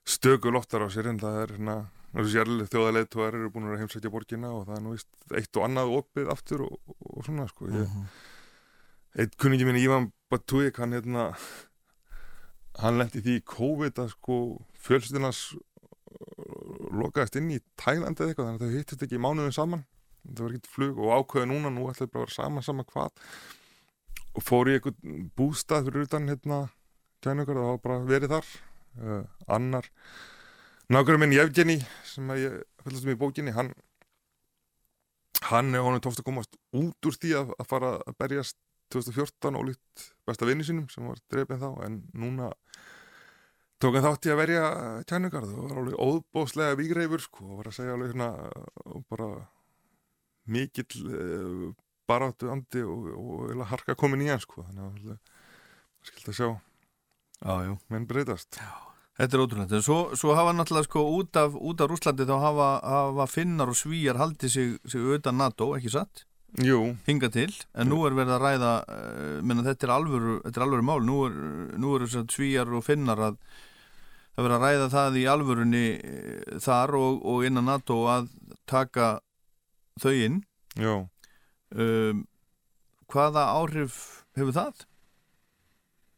stöku loftar á sér en það er hérna þjóðarleitóðar eru búin að heimsækja borgina og það er nú vist eitt og annað opið aftur og, og, svona sko ég, Mhm. eitt kunningi minni Ívan Batúik hann hérna hann lendi því COVID að sko fjölskyldunars lokaðist inn í Tælandi eða eitthvað þannig að þau hittist ekki mánuðin saman. Það var ekkert flug og ákveði núna nú ætlaði bara að vera saman saman hvað. Og fór í eitthvað bústað fyrir utan hérna kænukar og hafa bara verið þar uh, annar. Nákvæmlega minn Jefgeni sem að ég fylgast um í bókinni hann hann er honum tófst að komast út úr því að, að fara að berjast 2014 og lít besta vinni sínum sem var drefin þá en núna tók hann þátt í að verja kænugarð og var alveg óbóðslega vígreifur sko og var að segja alveg hérna bara mikill uh, baráttu andi og, og, og harka komin í hann sko þannig að það skilt að sjá já, já. menn breytast já. Þetta er ótrúlega, en svo, svo hafa náttúrulega sko út af, út af Rúslandi þá hafa, hafa finnar og svíjar haldið sig, sig utan NATO, ekki satt? Jú. Hinga til, en nú er verið að ræða, uh, menna þetta er alvöru, þetta er alvöru mál, nú er, nú er svíjar og finnar að það verið að ræða það í alvörunni uh, þar og, og innan NATO að taka þau inn. Um, hvaða áhrif hefur það?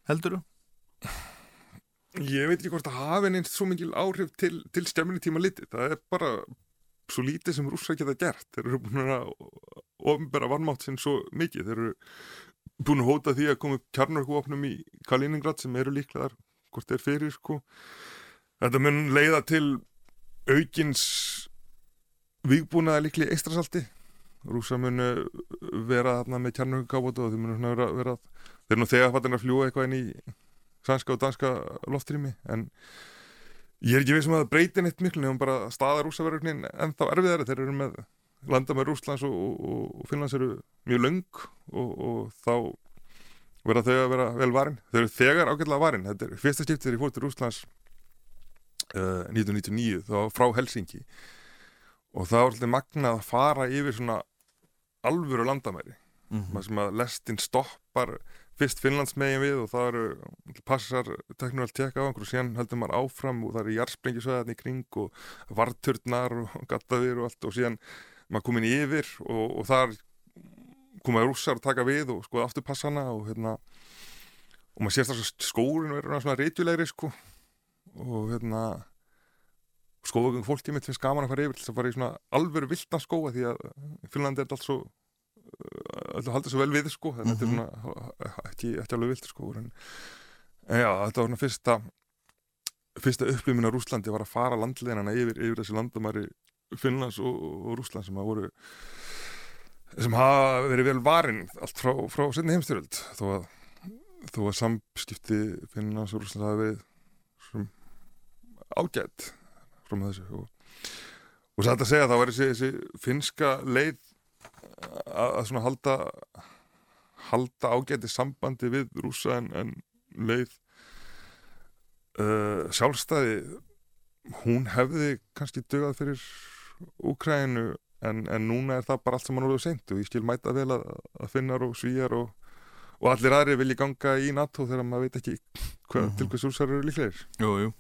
Heldur þú? Ég veit ekki hvort það hafi neins svo mikil áhrif til, til stemminu tíma litið. Það er bara svo lítið sem rússar geta gert. Þeir eru búin að ofnbæra varmátt sinn svo mikið. Þeir eru búin að hóta því að koma upp kjarnarkuvopnum í Kaliningrad sem eru líklegar hvort þeir fyrir sko. Þetta mun leiða til aukins vígbúnaða líklega eistrasalti. Rússar mun vera þarna með kjarnarkuvopum og þeir mun vera, vera þeir nú þegar fattin að fljúa eitthvað inn í sænska og danska loftrými en ég er ekki við sem að það breytir neitt miklu nefnum bara staðar rúsaverðurinn en þá erfiðari þeir eru með landa með Rúslands og, og, og Finnlands eru mjög löng og, og þá verða þau að vera vel varin. Þau eru þegar ágætlega varin. Þetta er fyrsta skiptið þegar ég fór til Rúslands uh, 1999 þá frá Helsingi og það var alltaf magnað að fara yfir svona alvöru landamæri Mhm. maður sem að lestin stoppar fyrst Finnlandsmegin við og það eru passar teknur að tjekka á einhverju og síðan heldur maður áfram og það eru jarsprengjusvæðan í kring og varturnar og gattaðir og allt og síðan maður komin yfir og, og þar komaði rússar að taka við og skoða afturpassana og hérna og maður sést að skórin verður svona reytulegri sko og hérna skóðugum fólki mitt finnst gaman að fara yfir þess að fara í svona alvöru viltan skóa því að Finnlandi er allt svo alltaf haldið svo vel við sko þannig að þetta er svona ekki, ekki alveg vilt sko en, en já, þetta var svona fyrsta fyrsta upplýminn á Rúslandi var að fara landleginana yfir, yfir þessi landamæri Finnlands og, og Rúslands sem að voru sem hafa verið vel varin allt frá, frá setni heimstyröld þó að, þó að samskipti Finnlands og Rúslands hafa verið sem ágætt frá með þessu. Og, og satt að segja að það var þessi, þessi finska leið að, að svona halda halda ágæti sambandi við rúsa en, en leið uh, sjálfstæði hún hefði kannski dögað fyrir Úkrænu en, en núna er það bara allt saman orðið seint og ég skil mæta vel að, að finnar og svíjar og, og allir aðri vilji ganga í NATO þegar maður veit ekki hvað, til hvers rússar eru líklegir Jú, jú.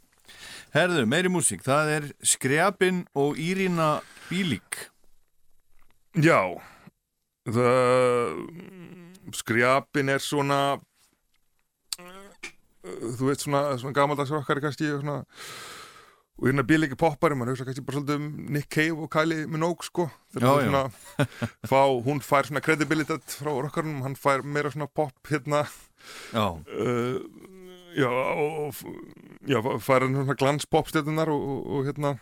Herðu, meiri músík, það er Skrjapin og Írina Bílík. Já, það Skrjapin er svona þú veit svona, svona gamaldags rockari kannski svona og hérna bíl ekki poppari, mann hugsa kannski bara svolítið um Nick Cave og Kylie Minogue sko. Þegar Já, [laughs] hún fær svona credibilitet frá rockarunum, hann fær meira svona pop hérna. Já. uh, já, og, já, fær hann svona glans popstjörnunar og, og, og hérna.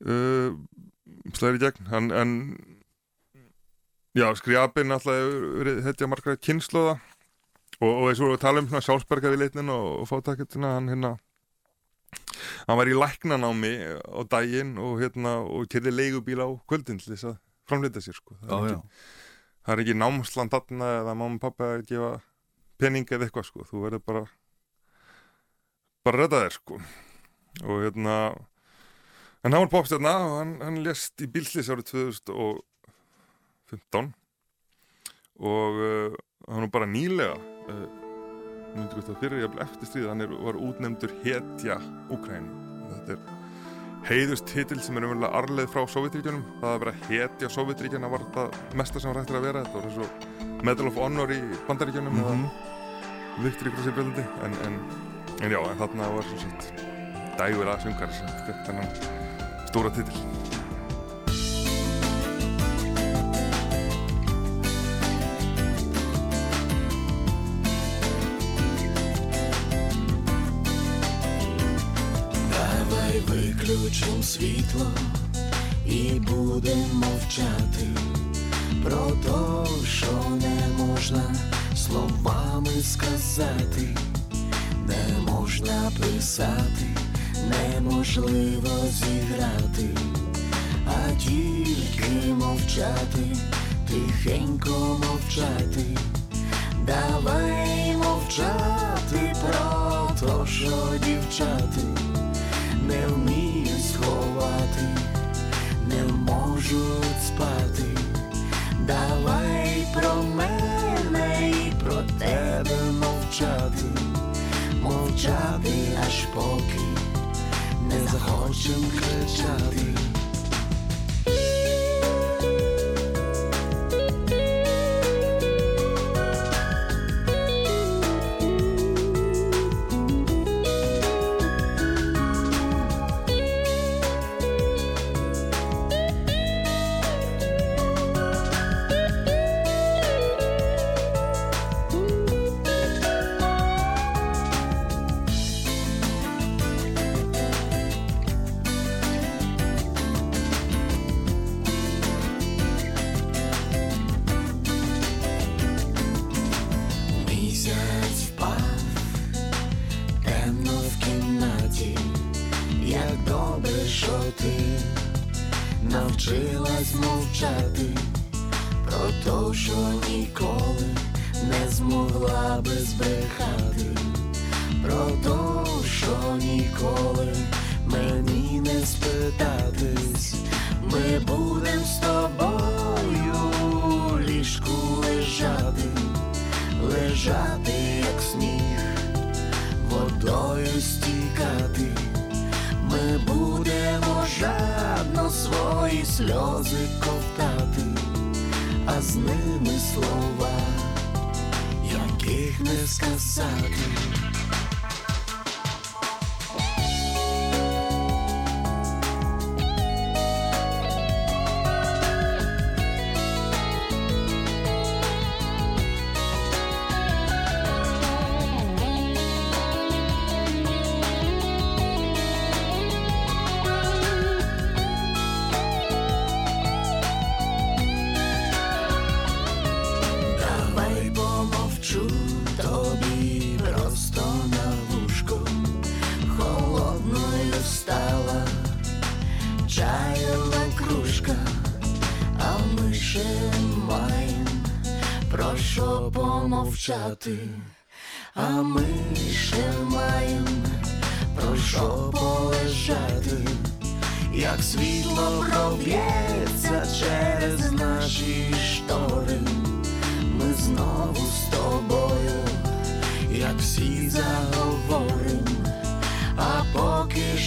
Uh, slæri í gegn. Hann, en já, skriapin alltaf hetja margra kynnslóða og, og eins og við tala um svona sjálfsberga við leitnin og, og fátaketina hann hérna hann var í læknanámi á daginn og hérna og kyrði leigubíl á kvöldin til þess að framleita sér sko. það, Já, er já. ekki, það er ekki námsland þarna eða mamma og pappa að gefa pening eða eitthvað sko, þú verður bara bara að redda þér sko og hérna en hann var popstjarna og hann, hann lést í bílslis árið 2015 og uh, hann var bara nýlega uh, myndi það fyrir jafnvel eftir stríð hann er, var útnefndur hetja Úkrænu þetta er heiðust titil sem er umverulega arleið frá Sovjetríkjunum það að vera hetja Sovjetríkjuna var það mesta sem var hægt að vera. Þetta var eins og Medal of Honor í Bandaríkjunum Mhm. eða Victory Cross í Bjöldandi en, en, en já, en þarna var sagt dægur að sungar sem fekk þennan stóra titil світло і будемо мовчати про то, що не можна словами сказати, не можна писати, неможливо зіграти, а тільки мовчати, тихенько мовчати. Давай мовчати про то, що дівчати не вміють сховати, не можуть спати. Давай про мене і про тебе мовчати, мовчати аж поки не захочем кричати.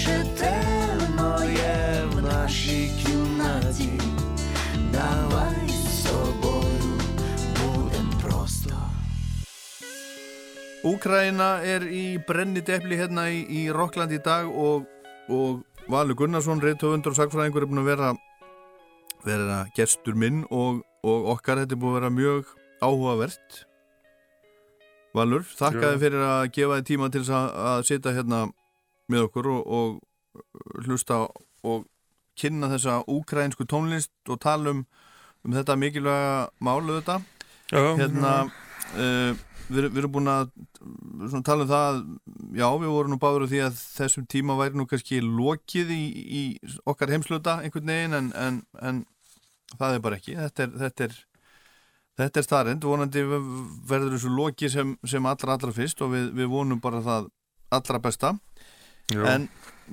ще темно є в нашій кімнаті, давай з тобою будем просто. Úkraina er í brennidepli hérna í, í Rokkland í dag og, og Valur Gunnarsson, reyðtöfundur og sagfræðingur er búin að vera, vera gestur minn og, og okkar þetta er búin að vera mjög áhugavert Valur, þakkaði Já. fyrir að gefa þið tíma til þess að, að sitja hérna með okkur og, og hlusta og kynna þessa úkrainsku tónlist og tala um, um þetta mikilvæga málu þetta hérna uh, við, við erum búin að tala um það já, við vorum nú báður því að þessum tíma væri nú kannski lokið í, í okkar heimsluta einhvern veginn en, en, en það er bara ekki. Þetta er, þetta er, þetta er starrend vonandi verður þessu loki sem, sem allra allra fyrst og við, við vonum bara það allra besta Já. en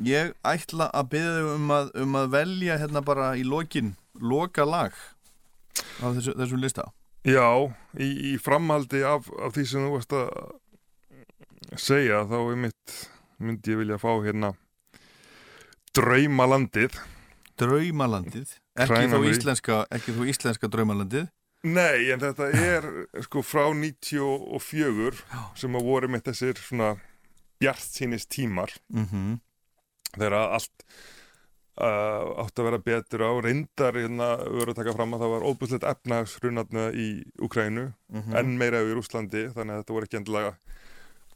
ég ætla að þig um að, um að velja hérna bara í lokin loka lag af þessu, þessum lista Já, í, í framhaldi af, af því sem þú varst að segja þá er mitt, myndi ég vilja fá hérna Draumalandið Draumalandið ekki þó, Cranberry. íslenska, ekki þó íslenska draumalandið Nei, en þetta er sko frá 94 sem að voru með þessir svona bjart sínist tímar Mhm. þegar allt uh, átt að vera betur á reyndar hérna verður að taka fram að það var óbúslegt efnagsrunatna í Ukrænu Mhm. enn meira yfir Úslandi þannig að þetta voru ekki endilega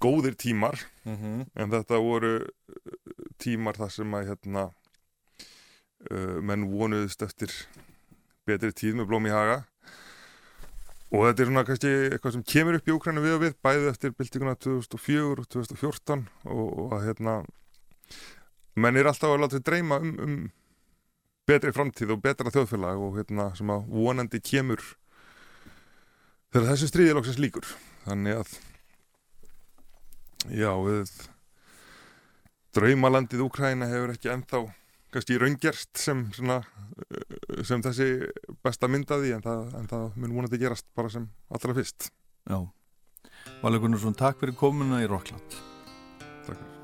góðir tímar Mhm. en þetta voru uh, tímar þar sem að hérna uh, menn vonuðist eftir betri tíð með blóm í haga og þetta er svona kannski eitthvað sem kemur upp í Úkrænu við og við bæði eftir byltinguna 2004 og 2014 og, og að hérna menn er alltaf að láta sig dreyma um, um betri framtíð og betra þjóðfélag og hérna sem að vonandi kemur þegar þessu stríði loksins líkur þannig að já við draumalandið Úkræna hefur ekki ennþá kannski raungerst sem svona, sem þessi besta myndaði en það, en það mun vonandi gerast bara sem allra fyrst. Já. Valur Gunnarsson, takk fyrir komuna í Rockland Takk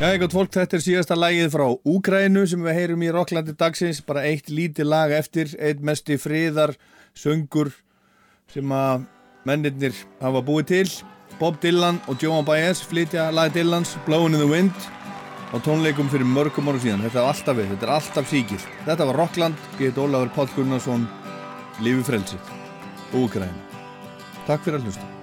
Já, gott fólk, þetta er síðasta lagið frá Úgrænu sem við heyrum í Rocklandi dagsins, bara eitt lítið lag eftir, eitt mesti friðar söngur sem að mennirnir hafa búið til. Bob Dylan og Joan Baez flytja lagið Dylans, Blowin' in the Wind á tónleikum fyrir mörgum árum síðan. Þetta er alltaf við, þetta er alltaf síkilt. Þetta var Rockland, ég heit Ólafur Páll Gunnarsson, Lífi Frelsi, Úgrænu. Takk fyrir að hlusta.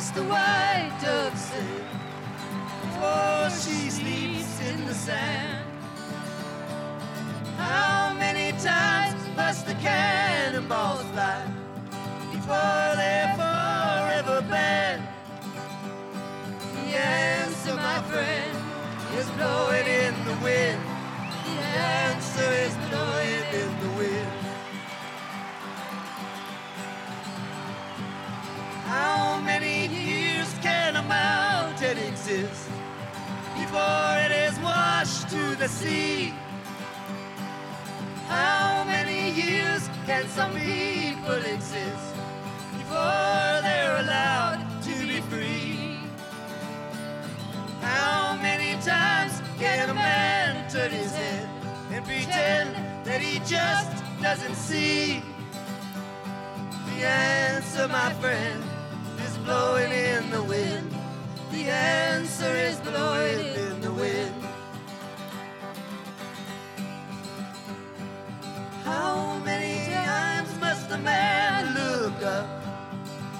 Must the white dove sail before oh, she sleeps in the sand? How many times must the cannonballs fly before they're forever banned? The answer, my friend, is blowing in the wind. The answer is blowing in the wind. How many can a mountain exist before it is washed to the sea? How many years can some people exist before they're allowed to be free? How many times can a man turn his head and pretend that he just doesn't see? The answer, my friend, blowing in the wind. The answer is blowing in the wind. How many times must a man look up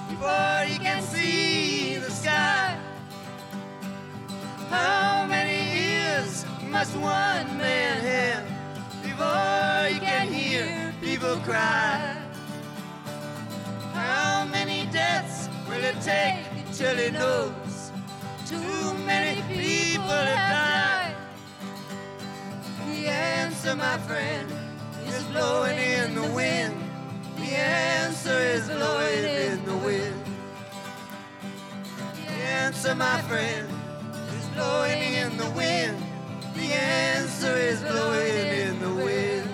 before he can see the sky? How many ears must one man have before he can hear people cry? How many deaths will it take till he knows? Too many people have died. The answer, my friend, is blowing in the wind. The answer is blowing in the wind. The answer, my friend, is blowing in the wind. The answer is blowing in the wind.